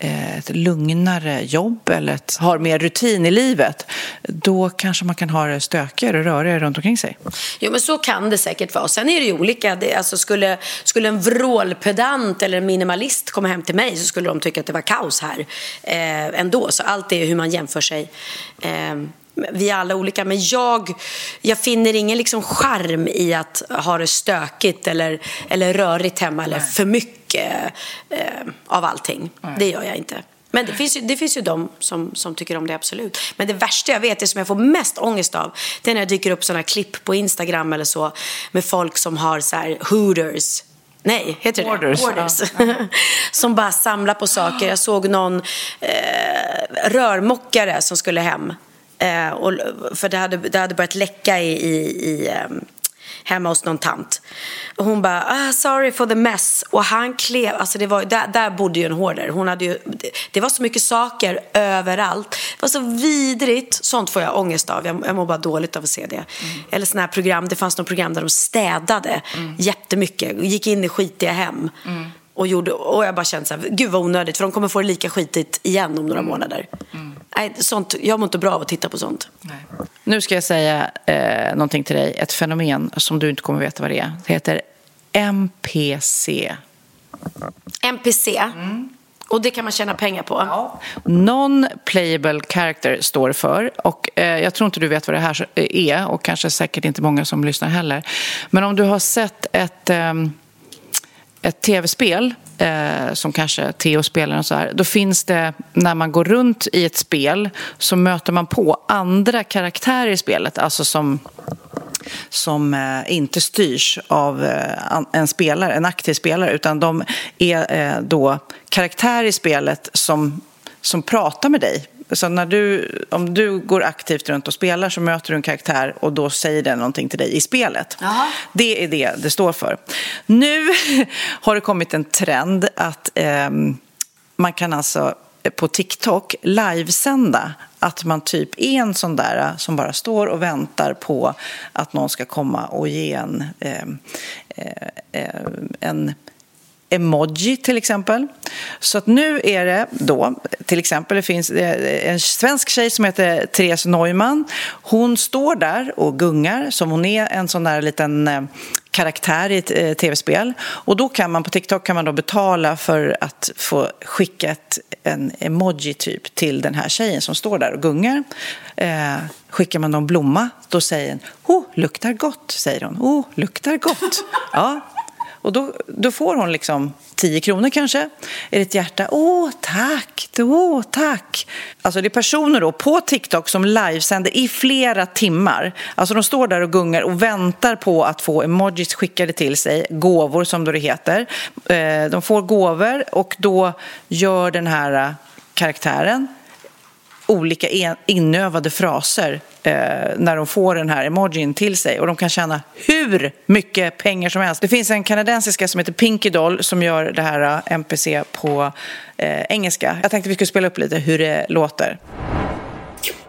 Eh, ett lugnare jobb eller ett, har mer rutin i livet, då kanske man kan ha det stökigare och rörigare runt omkring sig. Jo, men så kan det säkert vara. Sen är det ju olika. Det, alltså, skulle, skulle en vrålpedant eller en minimalist komma hem till mig så skulle de tycka att det var kaos här eh, ändå. Så allt är hur man jämför sig. Eh, vi är alla olika, men jag, jag finner ingen liksom charm i att ha det stökigt eller, eller rörigt hemma eller för mycket eh, av allting. Nej. Det gör jag inte. Men det finns ju, det finns ju de som, som tycker om det, absolut. Men det värsta jag vet, det som jag får mest ångest av, det är när det dyker upp sådana klipp på Instagram eller så med folk som har så här hooters Nej, heter det Orders. Orders. Ja. som bara samlar på saker. Jag såg någon eh, rörmokare som skulle hem Eh, och, för det hade, det hade börjat läcka i, i, i um, hemma hos någon tant. Och hon bara, ah, sorry for the mess. Och han klev, alltså det var, där, där bodde ju en hoarder. Hon hade ju, det, det, var så mycket saker överallt. Det var så vidrigt. Sånt får jag ångest av. Jag, jag mår bara dåligt av att se det. Mm. Eller sådana här program, det fanns något program där de städade mm. jättemycket. Gick in i skitiga hem. Mm. Och, gjorde, och jag bara kände så här, gud vad onödigt för de kommer få det lika skitigt igen om några mm. månader. Mm. Nej, sånt, jag mår inte bra av att titta på sånt. Nej. Nu ska jag säga eh, någonting till dig, ett fenomen som du inte kommer veta vad det är. Det heter MPC. MPC? Mm. Och det kan man tjäna pengar på? Ja. Non-playable character står för. Och, eh, jag tror inte du vet vad det här är och kanske säkert inte många som lyssnar heller. Men om du har sett ett... Eh, ett tv-spel eh, som kanske Theo spelar och så här, då finns det, när man går runt i ett spel så möter man på andra karaktärer i spelet, alltså som som eh, inte styrs av eh, en spelare, en aktiv spelare, utan de är eh, då karaktärer i spelet som, som pratar med dig så när du, om du går aktivt runt och spelar så möter du en karaktär och då säger den någonting till dig i spelet. Aha. Det är det det står för. Nu har det kommit en trend att eh, man kan alltså på TikTok livesända att man typ är en sån där som bara står och väntar på att någon ska komma och ge en, eh, eh, en emoji till exempel. Så att nu är det då, till exempel det finns en svensk tjej som heter Therese Neumann. Hon står där och gungar som hon är en sån där liten eh, karaktär i ett eh, tv-spel. Och då kan man på TikTok kan man då betala för att få skicka ett, en emoji typ till den här tjejen som står där och gungar. Eh, skickar man en blomma, då säger den oh, luktar gott, säger hon. Oh, luktar gott. Ja, och då, då får hon liksom 10 kronor kanske. Är det ett hjärta? Åh, tack! Åh, tack! Alltså det är personer då på TikTok som livesänder i flera timmar. Alltså de står där och gungar och väntar på att få emojis skickade till sig, gåvor som då det heter. Eh, de får gåvor och då gör den här eh, karaktären olika inövade fraser eh, när de får den här emojin till sig och de kan tjäna hur mycket pengar som helst. Det finns en kanadensiska som heter Pinky Doll som gör det här eh, MPC på eh, engelska. Jag tänkte vi skulle spela upp lite hur det låter.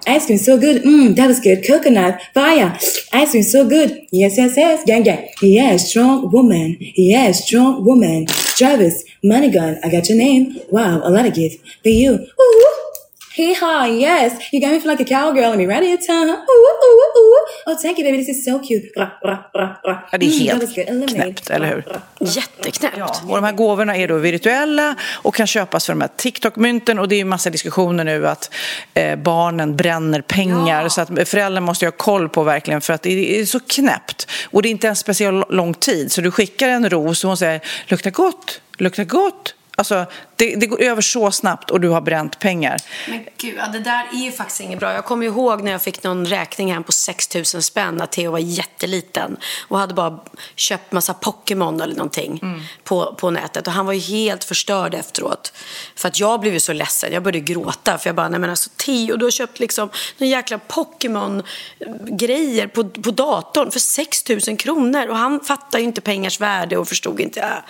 Ice cream so good. Mm, that was good. Coconut, fire. Ice cream so good. Yes, yes, yes. Gang, gang. Yeah, strong woman. Yeah, strong woman. Travis, money gun. I got your name. Wow, a lot of gifts for you. Ooh. Hee haw, yes. You got me for like a cowgirl and me at your tongue. Ooh, ooh, ooh. Oh, thank you baby, this is so cute. Ra, ra, ra, ra. Ja, det är helt mm, knäppt, eller hur? Jätteknäppt. Ja, och de här gåvorna är då virtuella och kan köpas för de här TikTok-mynten och det är ju massa diskussioner nu att eh, barnen bränner pengar ja. så att föräldrar måste ha koll på verkligen för att det är så knäppt. Och det är inte en speciellt lång tid så du skickar en ros och hon säger luktar gott, luktar gott, Alltså, det, det, går över så snabbt och du har bränt pengar. Men gud, ja, det där är ju faktiskt inget bra. Jag kommer ihåg när jag fick någon räkning hem på 6 000 spänn när Theo var jätteliten och hade bara köpt massa Pokémon eller någonting mm. på, på nätet. Och han var ju helt förstörd efteråt. För att jag blev ju så ledsen. Jag började gråta för jag bara, nej men alltså Theo, du har köpt liksom någon jäkla Pokémon-grejer på, på datorn för 6 000 kronor. Och han fattar ju inte pengars värde och förstod inte.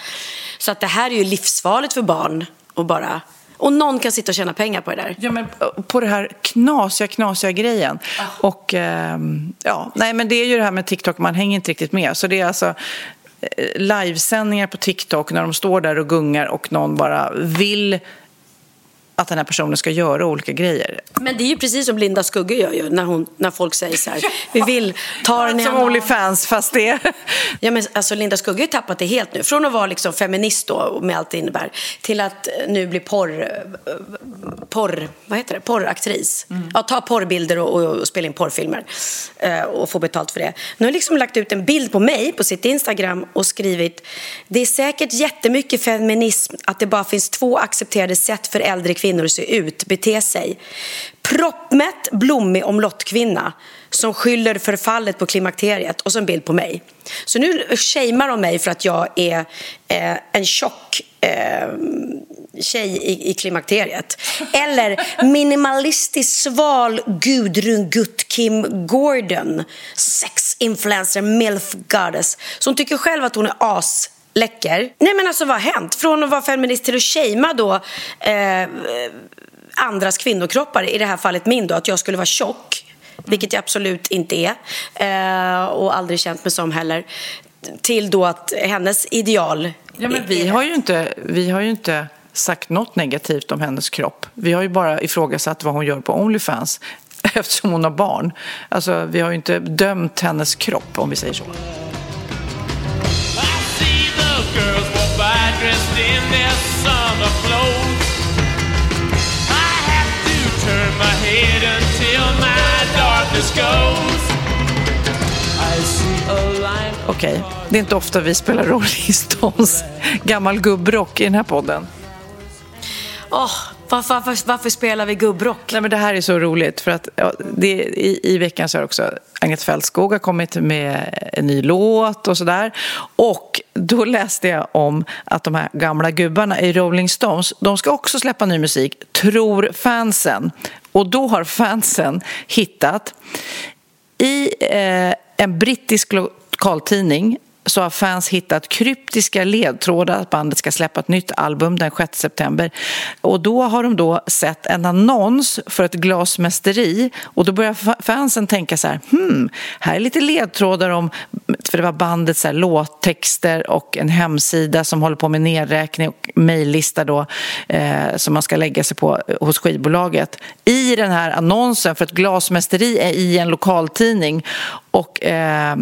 Så att det här är ju livsfarligt för barn och bara Och någon kan sitta och tjäna pengar på det där. Ja, men på det här knasiga, knasiga grejen. Ah. Och ehm, ja, nej men det är ju det här med TikTok, man hänger inte riktigt med. Så det är alltså eh, livesändningar på TikTok när de står där och gungar och någon bara vill att den här personen ska göra olika grejer. Men det är ju precis som Linda Skugge gör ju när, hon, när folk säger så här, vi vill ta den Som anal." Onlyfans, fast det... Ja, men alltså Linda Skugge har ju tappat det helt nu. Från att vara liksom feminist då, med allt det innebär, till att eh, nu bli porr, eh, porr, vad heter det? porraktris. Ja, ta porrbilder och, och, och spela in porrfilmer eh, och få betalt för det. Nu har liksom lagt ut en bild på mig på sitt Instagram och skrivit det är säkert jättemycket feminism att det bara finns två accepterade sätt för äldre kvinnor kvinnor se ut, bete sig. Proppmätt, blommig omlottkvinna som skyller förfallet på klimakteriet och så en bild på mig. Så nu shamear de mig för att jag är eh, en tjock eh, tjej i, i klimakteriet. Eller minimalistisk sval Gudrun Gutt Kim Gordon, sex influencer, milf goddess, som tycker själv att hon är as läcker. Nej men alltså vad har hänt? Från att vara feminist till att shamea då eh, andras kvinnokroppar, i det här fallet min då, att jag skulle vara tjock, vilket jag absolut inte är eh, och aldrig känt mig som heller, till då att hennes ideal Ja, men vi har ju inte, vi har ju inte sagt något negativt om hennes kropp. Vi har ju bara ifrågasatt vad hon gör på Onlyfans eftersom hon har barn. Alltså, vi har ju inte dömt hennes kropp, om vi säger så. Okej, det är inte ofta vi spelar Rolling Stones gammal gubbrock i den här podden. Åh, varför, varför, varför spelar vi gubbrock? Nej, men det här är så roligt för att ja, det, i, i veckan så har också Agneta Fältskog har kommit med en ny låt och sådär. Och då läste jag om att de här gamla gubbarna i Rolling Stones, de ska också släppa ny musik, tror fansen. Och då har fansen hittat i eh, en brittisk lokaltidning så har fans hittat kryptiska ledtrådar att bandet ska släppa ett nytt album den 6 september. Och då har de då sett en annons för ett glasmästeri och då börjar fansen tänka så här, hmm, här är lite ledtrådar om, för det var bandets här, låttexter och en hemsida som håller på med nedräkning och mejllista då eh, som man ska lägga sig på eh, hos skivbolaget. I den här annonsen för ett glasmästeri är i en lokaltidning och eh,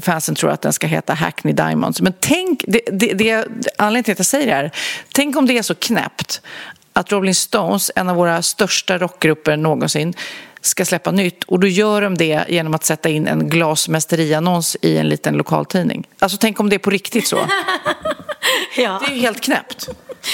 fansen tror att den ska heta Hackney Diamonds. Men tänk, det, det, det, anledningen till att jag säger det här, tänk om det är så knäppt att Rolling Stones, en av våra största rockgrupper någonsin, ska släppa nytt och då gör de det genom att sätta in en glasmästeriannons i en liten lokaltidning. Alltså tänk om det är på riktigt så. Ja. Det är ju helt knäppt.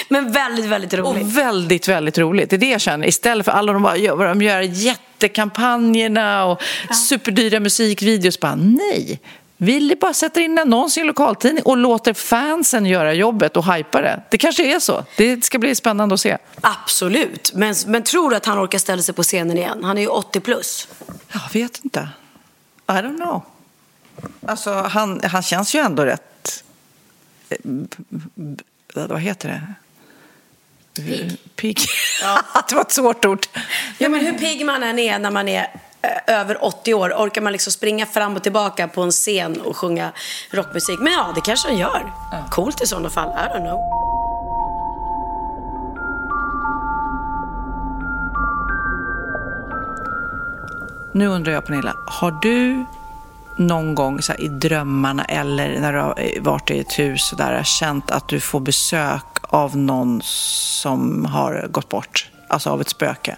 Men väldigt, väldigt roligt. Och väldigt, väldigt roligt. Det är det jag känner. Istället för alla de bara gör, de gör jättekampanjerna och superdyra musikvideos. Bara, nej, vi bara sätter in annons i en lokaltidning och låter fansen göra jobbet och hypa det. Det kanske är så. Det ska bli spännande att se. Absolut. Men, men tror du att han orkar ställa sig på scenen igen? Han är ju 80 plus. Jag vet inte. I don't know. Alltså, han, han känns ju ändå rätt... eh, Vad heter det? Pigg. Pigg. det var ett svårt ord. Ja, men hur pigg man än är när man är eh, över 80 år orkar man liksom springa fram och tillbaka på en scen och sjunga rockmusik. Men ja, det kanske han gör. Coolt i sådana fall. I don't know. Nu undrar jag, Pernilla, har du någon gång så här, i drömmarna eller när du har eh, varit i ett hus och där, känt att du får besök av någon som har gått bort? Alltså av ett spöke?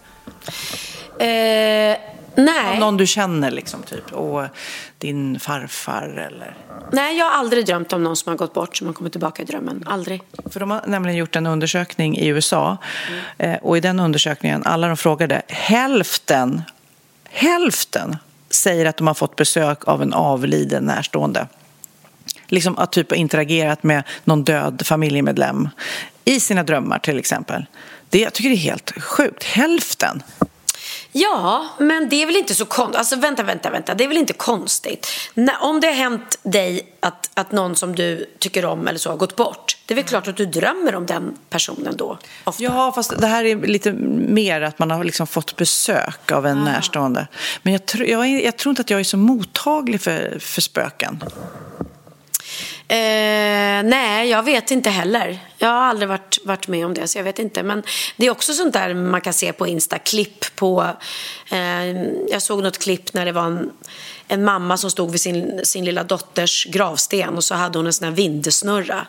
Eh, nej. Någon du känner liksom, typ. Och din farfar eller... nej, jag har aldrig drömt om någon som har gått bort som har kommit tillbaka i drömmen. Aldrig. För de har nämligen gjort en undersökning i USA eh, och i den undersökningen, alla de frågade, hälften, hälften säger att de har fått besök av en avliden närstående. Liksom att typ interagerat med någon död familjemedlem i sina drömmar till exempel. Det, jag tycker det är helt sjukt. Hälften! Ja, men det är väl inte så konstigt. Alltså vänta, vänta, vänta. Det är väl inte konstigt. När, om det har hänt dig att, att någon som du tycker om eller så har gått bort. Det är väl klart att du drömmer om den personen då. Ofta. Ja, fast det här är lite mer att man har liksom fått besök av en närstående. Men jag, tr- jag, jag tror inte att jag är så mottaglig för, för spöken. Eh, nej, jag vet inte heller. Jag har aldrig varit, varit med om det, så jag vet inte. Men det är också sånt där man kan se på Insta, klipp på... Eh, jag såg något klipp när det var en, en mamma som stod vid sin, sin lilla dotters gravsten och så hade hon en sån här vindesnurra.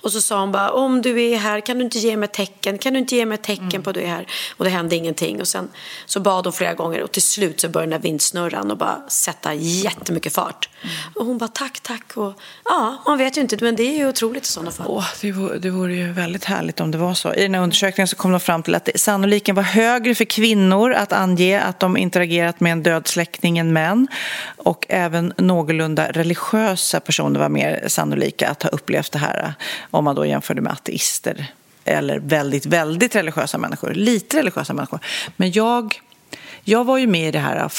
Och så sa hon bara, om du är här, kan du inte ge mig ett tecken? Kan du inte ge mig tecken mm. på att du är här? Och det hände ingenting. Och sen så bad hon flera gånger och till slut så började den där vindsnurran och bara sätta jättemycket fart. Och hon bara, tack, tack. Och, ja, man vet ju inte, men det är ju otroligt i sådana fall. Åh, det, vore, det vore ju väldigt härligt om det var så. I den här undersökningen så kom de fram till att det sannolikt var högre för kvinnor att ange att de interagerat med en död släkting än män. Och även någorlunda religiösa personer var mer sannolika att ha upplevt det här om man då jämförde med ateister eller väldigt, väldigt religiösa människor. Lite religiösa människor. Men jag, jag var ju med i det här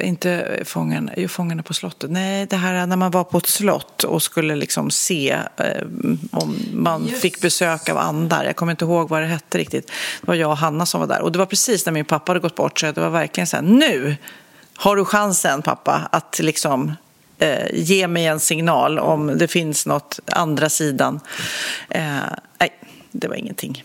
inte fångarna, jo, fångarna på slottet. Nej, det här när man var på ett slott och skulle liksom se eh, om man fick besök av andar. Jag kommer inte ihåg vad det hette riktigt. Det var jag och Hanna som var där. Och det var precis när min pappa hade gått bort så det var verkligen så här, nu har du chansen pappa att liksom eh, ge mig en signal om det finns något andra sidan. Eh, nej, det var ingenting.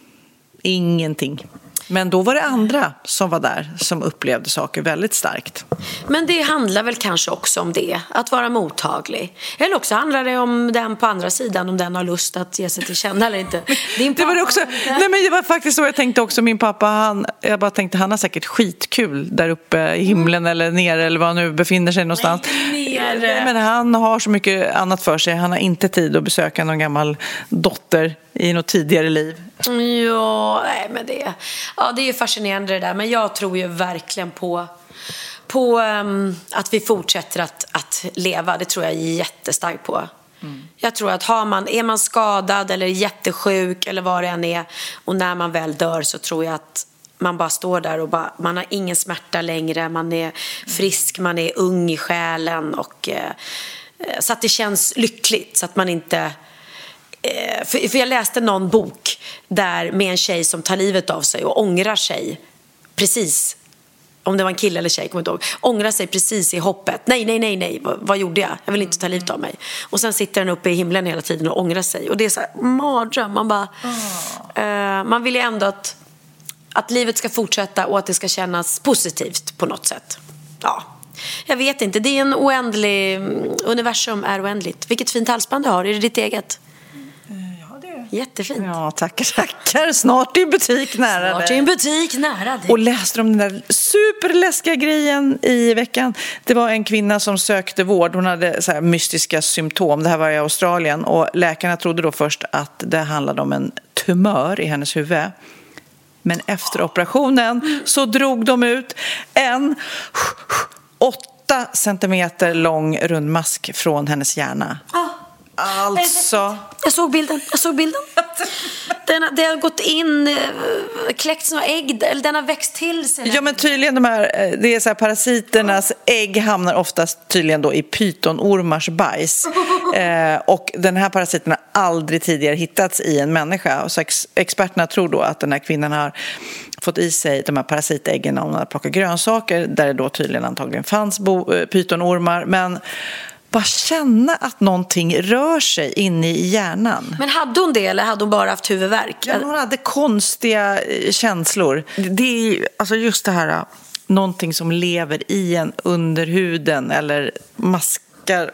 Ingenting. Men då var det andra som var där som upplevde saker väldigt starkt. Men det handlar väl kanske också om det, att vara mottaglig. Eller också handlar det om den på andra sidan, om den har lust att ge sig till känna eller inte. Din Det var det pappa också. Nej, men det var faktiskt så jag tänkte också. Min pappa, han, jag bara tänkte han har säkert skitkul där uppe i himlen eller nere eller var han nu befinner sig någonstans. Nej, nere. Men han har så mycket annat för sig. Han har inte tid att besöka någon gammal dotter i något tidigare liv. Ja, nej, men det, ja, det är ju fascinerande det där. Men jag tror ju verkligen på, på ehm, att vi fortsätter att, att leva. Det tror jag jättestarkt på. Jag tror att har man, är man skadad eller jättesjuk eller vad det än är och när man väl dör så tror jag att man bara står där och bara, man har ingen smärta längre, man är frisk, man är ung i själen och eh, eh, så att det känns lyckligt så att man inte Eh, för, för jag läste någon bok där med en tjej som tar livet av sig och ångrar sig precis om det var en kille eller tjej, kommer inte ihåg. Ångrar sig precis i hoppet. Nej, nej, nej, nej, vad, vad gjorde jag? Jag vill inte ta livet av mig. Och sen sitter den uppe i himlen hela tiden och ångrar sig. Och det är så här, mardröm. Man bara... Eh, man vill ju ändå att, att livet ska fortsätta och att det ska kännas positivt på något sätt. Ja, jag vet inte. Det är en oändlig... Universum är oändligt. Vilket fint halsband du har. Är det ditt eget? Jättefint. Ja, tackar, tackar. Snart i butik nära Snart dig. är en butik nära dig. Och läste om den där superläskiga grejen i veckan. Det var en kvinna som sökte vård. Hon hade så mystiska symptom. Det här var i Australien. Och läkarna trodde då först att det handlade om en tumör i hennes huvud. Men efter operationen så drog de ut en åtta centimeter lång rundmask från hennes hjärna. Alltså... Jag såg bilden. Jag såg bilden. Den har, det har gått in, eh, kläckts några ägg, eller den har växt till sig. Ja men tydligen de här, eh, det är så här parasiternas ägg hamnar oftast tydligen då i pytonormars bajs. Eh, och den här parasiten har aldrig tidigare hittats i en människa. Så ex, experterna tror då att den här kvinnan har fått i sig de här parasitäggen när hon har plockat grönsaker där det då tydligen antagligen fanns bo, eh, pytonormar. Men bara känna att någonting rör sig inne i hjärnan. Men hade hon det eller hade hon bara haft huvudvärk? Ja, hon hade konstiga eh, känslor. Det är ju, alltså just det här, någonting som lever i en under huden eller maskar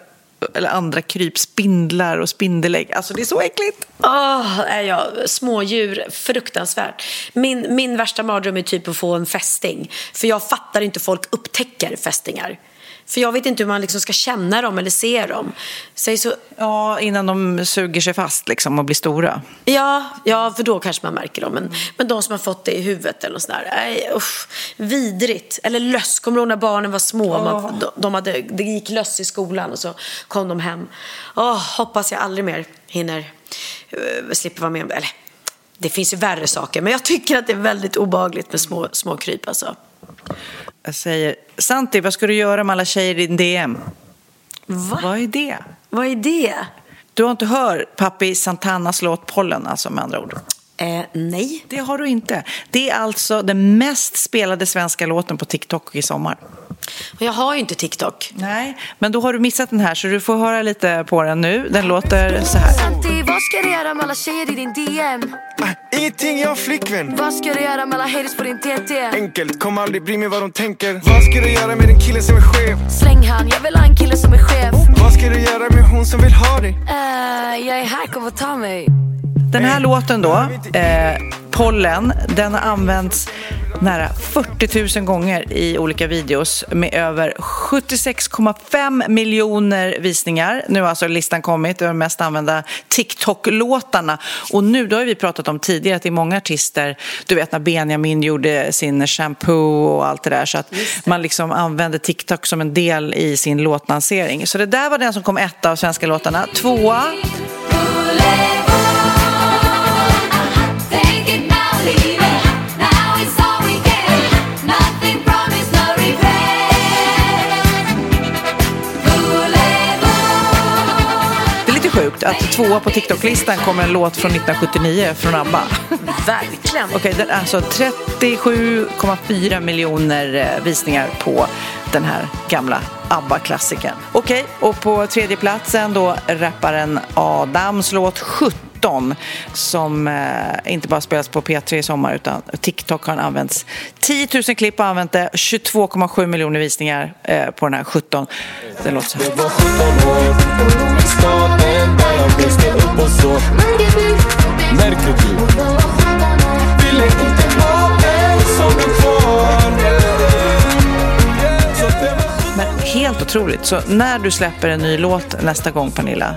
eller andra kryp, spindlar och spindelägg. Alltså det är så äckligt. Åh, är jag, smådjur, fruktansvärt. Min, min värsta mardröm är typ att få en fästing. För jag fattar inte folk upptäcker fästingar. För jag vet inte hur man liksom ska känna dem eller se dem. Är så, Ja, innan de suger sig fast liksom och blir stora. ja, ja, för då kanske man märker dem. Men, men de som har fått det i huvudet eller något sånt där. Nej, usch, vidrigt. Eller löss. Kommer du ihåg när barnen var små? Man, de, de hade, det gick löss i skolan och så kom de hem. Åh, hoppas jag aldrig mer hinner uh, slippa vara med om det. Eller, det finns ju värre saker. Men jag tycker att det är väldigt obehagligt med små, små kryp alltså. Jag säger, Santi, vad ska du göra med alla tjejer i din DM? Va? Vad är det? Vad är det? Du har inte hört Papi Santanas låt Pollen, alltså med andra ord? Eh, nej. Det har du inte. Det är alltså den mest spelade svenska låten på TikTok i sommar. Och Jag har ju inte TikTok. Nej, men då har du missat den här så du får höra lite på den nu. Den låter så här. Santi, vad ska du göra med alla tjejer i din DM? Ingenting, jag har flickvän Vad ska du göra med alla haters på din TT? Enkelt, kommer aldrig bry mig vad de tänker Vad ska du göra med den killen som är skev? Släng han, jag vill ha en kille som är chef. Vad ska du göra med hon som vill ha dig? Eh, jag är här, kom och ta mig. Den här låten då, eh, Pollen, den har använts nära 40 000 gånger i olika videos med över 76,5 miljoner visningar. Nu har alltså listan kommit över de mest använda TikTok-låtarna. Och nu, då har vi pratat om tidigare att det är många artister, du vet när Benjamin gjorde sin shampoo och allt det där, så att man liksom använde TikTok som en del i sin låtlansering. Så det där var den som kom etta av svenska låtarna. Tvåa tvåa på TikTok-listan kommer en låt från 1979 från ABBA. Verkligen. Okej, det är alltså 37,4 miljoner eh, visningar på den här gamla ABBA-klassikern. Okej, och på tredje platsen då rapparen Adams låt 17 som eh, inte bara spelas på P3 i sommar utan TikTok har använts. 10 000 klipp har använt det, 22,7 miljoner visningar eh, på den här 17. Den låter så här. var 17 år Staden där jag växte upp och så Märker du? Ville inte ha en som är kvar Så det var Men helt otroligt. Så när du släpper en ny låt nästa gång, Pernilla,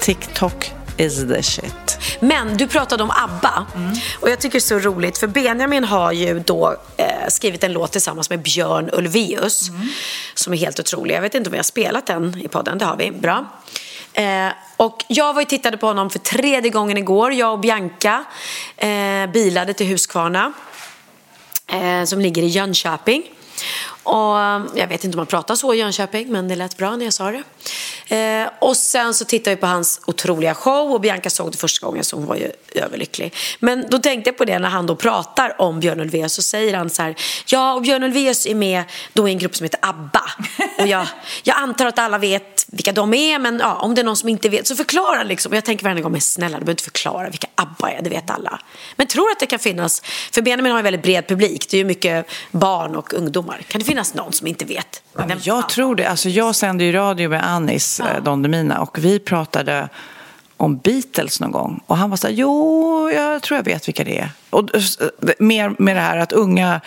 TikTok is the shit. Men du pratade om ABBA. Och jag tycker det är så roligt för Benjamin har ju då eh, skrivit en låt tillsammans med Björn Ulvaeus. Som är helt otrolig. Jag vet inte om vi har spelat den i podden. Det har vi. Bra. Eh, och jag var ju tittade på honom för tredje gången igår. Jag och Bianca eh, bilade till Huskvarna. Eh, som ligger i Jönköping. Och eh, jag vet inte om man pratar så i Jönköping, men det lät bra när jag sa det. Eh, och sen så tittade vi på hans otroliga show och Bianca såg det första gången så hon var ju överlycklig. Men då tänkte jag på det när han då pratar om Björn Ulvaeus så säger han så här, ja och Björn Ulvaeus är med då i en grupp som heter ABBA. Och jag, jag antar att alla vet vilka de är, men ja, om det är någon som inte vet så förklara liksom. Och jag tänker varje gång, men snälla du behöver inte förklara vilka ABBA är, det vet alla. Men tror att det kan finnas, för Benjamin har en väldigt bred publik, det är ju mycket barn och ungdomar. Kan det finnas någon som inte vet? Ja, jag tror det. Alltså, jag sände ju radio med Anis ja. Don Demina och vi pratade om Beatles någon gång. Och han var så här, jo, jag tror jag vet vilka det är. Och eh, mer med det här att unga,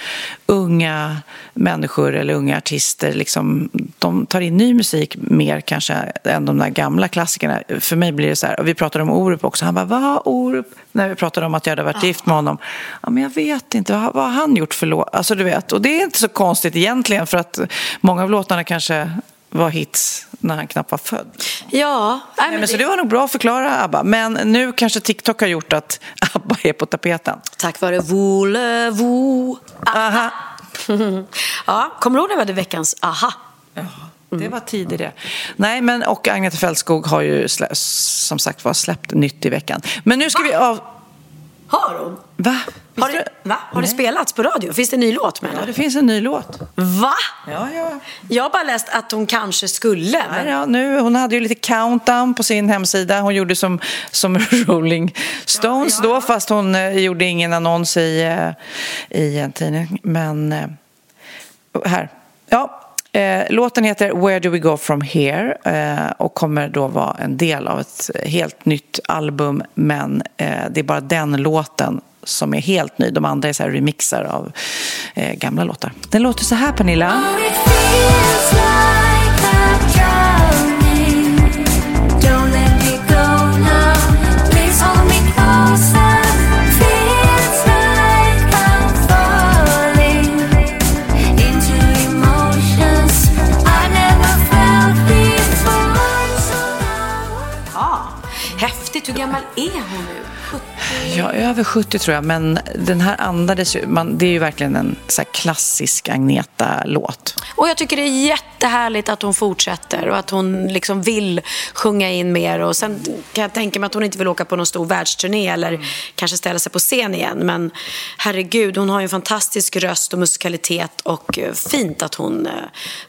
unga människor eller unga artister, liksom, de tar in ny musik mer kanske än de där gamla klassikerna. För mig blir det så här, och vi pratade om Orup också. Han bara, vad Orup? När vi pratade om att jag hade varit gift med honom. Ja, men jag vet inte, vad, vad har han gjort för låt? Alltså du vet, och det är inte så konstigt egentligen för att många av låtarna kanske var hits när han knappt var född. Ja. Nej, men det... Så det var nog bra att förklara ABBA. Men nu kanske TikTok har gjort att ABBA är på tapeten. Tack vare Voulez-vous. Aha. ja, kommer du ihåg när vi hade veckans aha? Ja, det var tidigare. Nej, men och Agneta Fältskog har ju som sagt var släppt nytt i veckan. Men nu ska Va? vi av... Har hon? Va? Har, det, va? har det spelats på radio? Finns det en ny låt med henne? Ja, det finns en ny låt. Va? Ja, ja. Jag har bara läst att hon kanske skulle. Men... Ja, nu, hon hade ju lite countdown på sin hemsida. Hon gjorde som, som Rolling Stones ja, ja. då, fast hon eh, gjorde ingen annons i, eh, i en tidning. Men eh, här. Ja, Eh, låten heter Where Do We Go From Here eh, och kommer då vara en del av ett helt nytt album men eh, det är bara den låten som är helt ny. De andra är så remixar av eh, gamla låtar. Den låter så här, Pernilla. Gammal är hon nu? 70? Ja, över 70 tror jag, men den här andades ju, man, det är ju verkligen en så klassisk Agneta-låt. Och jag tycker det är jättehärligt att hon fortsätter och att hon liksom vill sjunga in mer. Och sen kan jag tänka mig att hon inte vill åka på någon stor världsturné eller kanske ställa sig på scen igen. Men herregud, hon har ju en fantastisk röst och musikalitet och eh, fint att hon eh,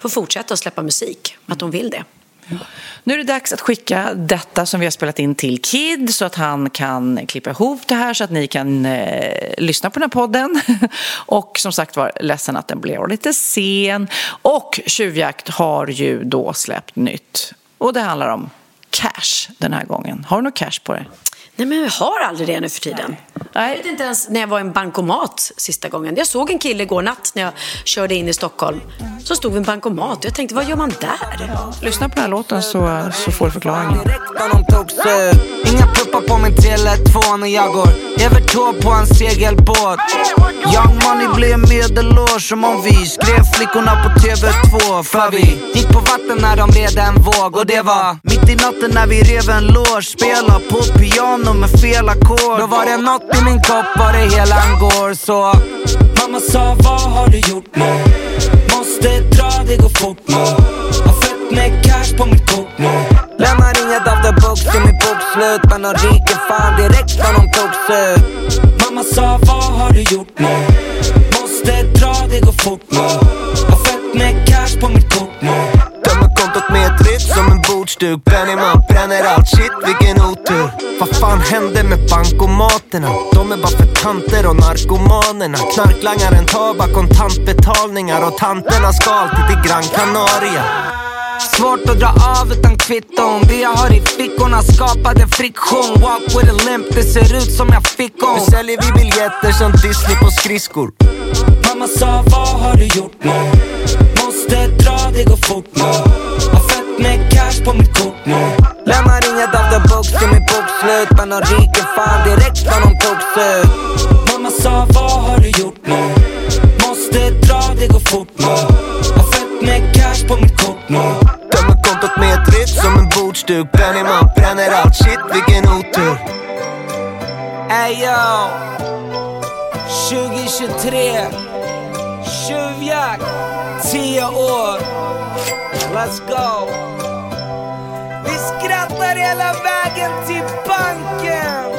får fortsätta att släppa musik. Att hon vill det. Nu är det dags att skicka detta som vi har spelat in till Kid så att han kan klippa ihop det här så att ni kan eh, lyssna på den här podden. Och som sagt var, ledsen att den blev lite sen. Och Tjuvjakt har ju då släppt nytt. Och det handlar om cash den här gången. Har du något cash på dig? Nej, men jag har aldrig det nu för tiden. Nej. Jag vet inte ens när jag var i en bankomat sista gången. Jag såg en kille igår natt när jag körde in i Stockholm. Så stod vi i en bankomat och jag tänkte, vad gör man där? Lyssna på den här låten så, så får du förklaringen. Inga puppar på min 312 när jag går över tå på en segelbåt Young money blev medelår som om vi skrev flickorna på TV2 För vi gick på vatten när de red en våg och det var mitt i natten när vi rev en lås Spela på piano med fel ackord. Då var det något i min kopp var det hela en går. Så Mamma sa vad har du gjort nu? Måste dra, det går fort nu. Har fett med cash på mitt kort nu. Lämnar inget av the books till mitt bokslut. Men de ryker fan direkt när de togs ut Mamma sa vad har du gjort nu? Måste dra, det går fort nu. Har fett med cash på mitt kort nu. Tömmer kontot med ett riff som en bordsduk. Benny man bränner allt, shit vilken otur Vad fan hände med bankomaterna? De är bara för tanter och narkomanerna. Knarklangaren tar bara kontantbetalningar Och tanterna ska alltid till Gran Canaria. Svårt att dra av utan kvitton. Det jag har i fickorna skapade friktion. Walk with a limp, det ser ut som jag fick Nu on säljer vi biljetter som Disney på skridskor. Mamma sa vad har du gjort nu? Måste dra, det går fort nu Har fett med cash på mitt kort. Nu Lämnar inget av the books till mitt bokslut Men de ryker fan direkt när de togs ut Mamma sa vad har du gjort nu? Måste dra, det går fort nu. Har fett med cash på mitt kort nu. Tömmer kontot med ett riff som en bordsduk. Benny man bränner allt, shit vilken otur. Ey yo. 2023 Tjuvjakt. 10 år Let's go hela vägen till banken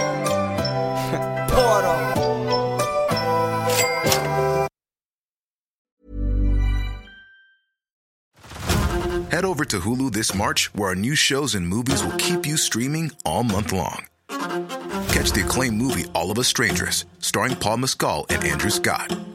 På Head over to Hulu this March, where our new shows and movies will keep you streaming all month long. Catch the acclaimed movie All of Us Strangers, starring Paul Mescal and Andrew Scott.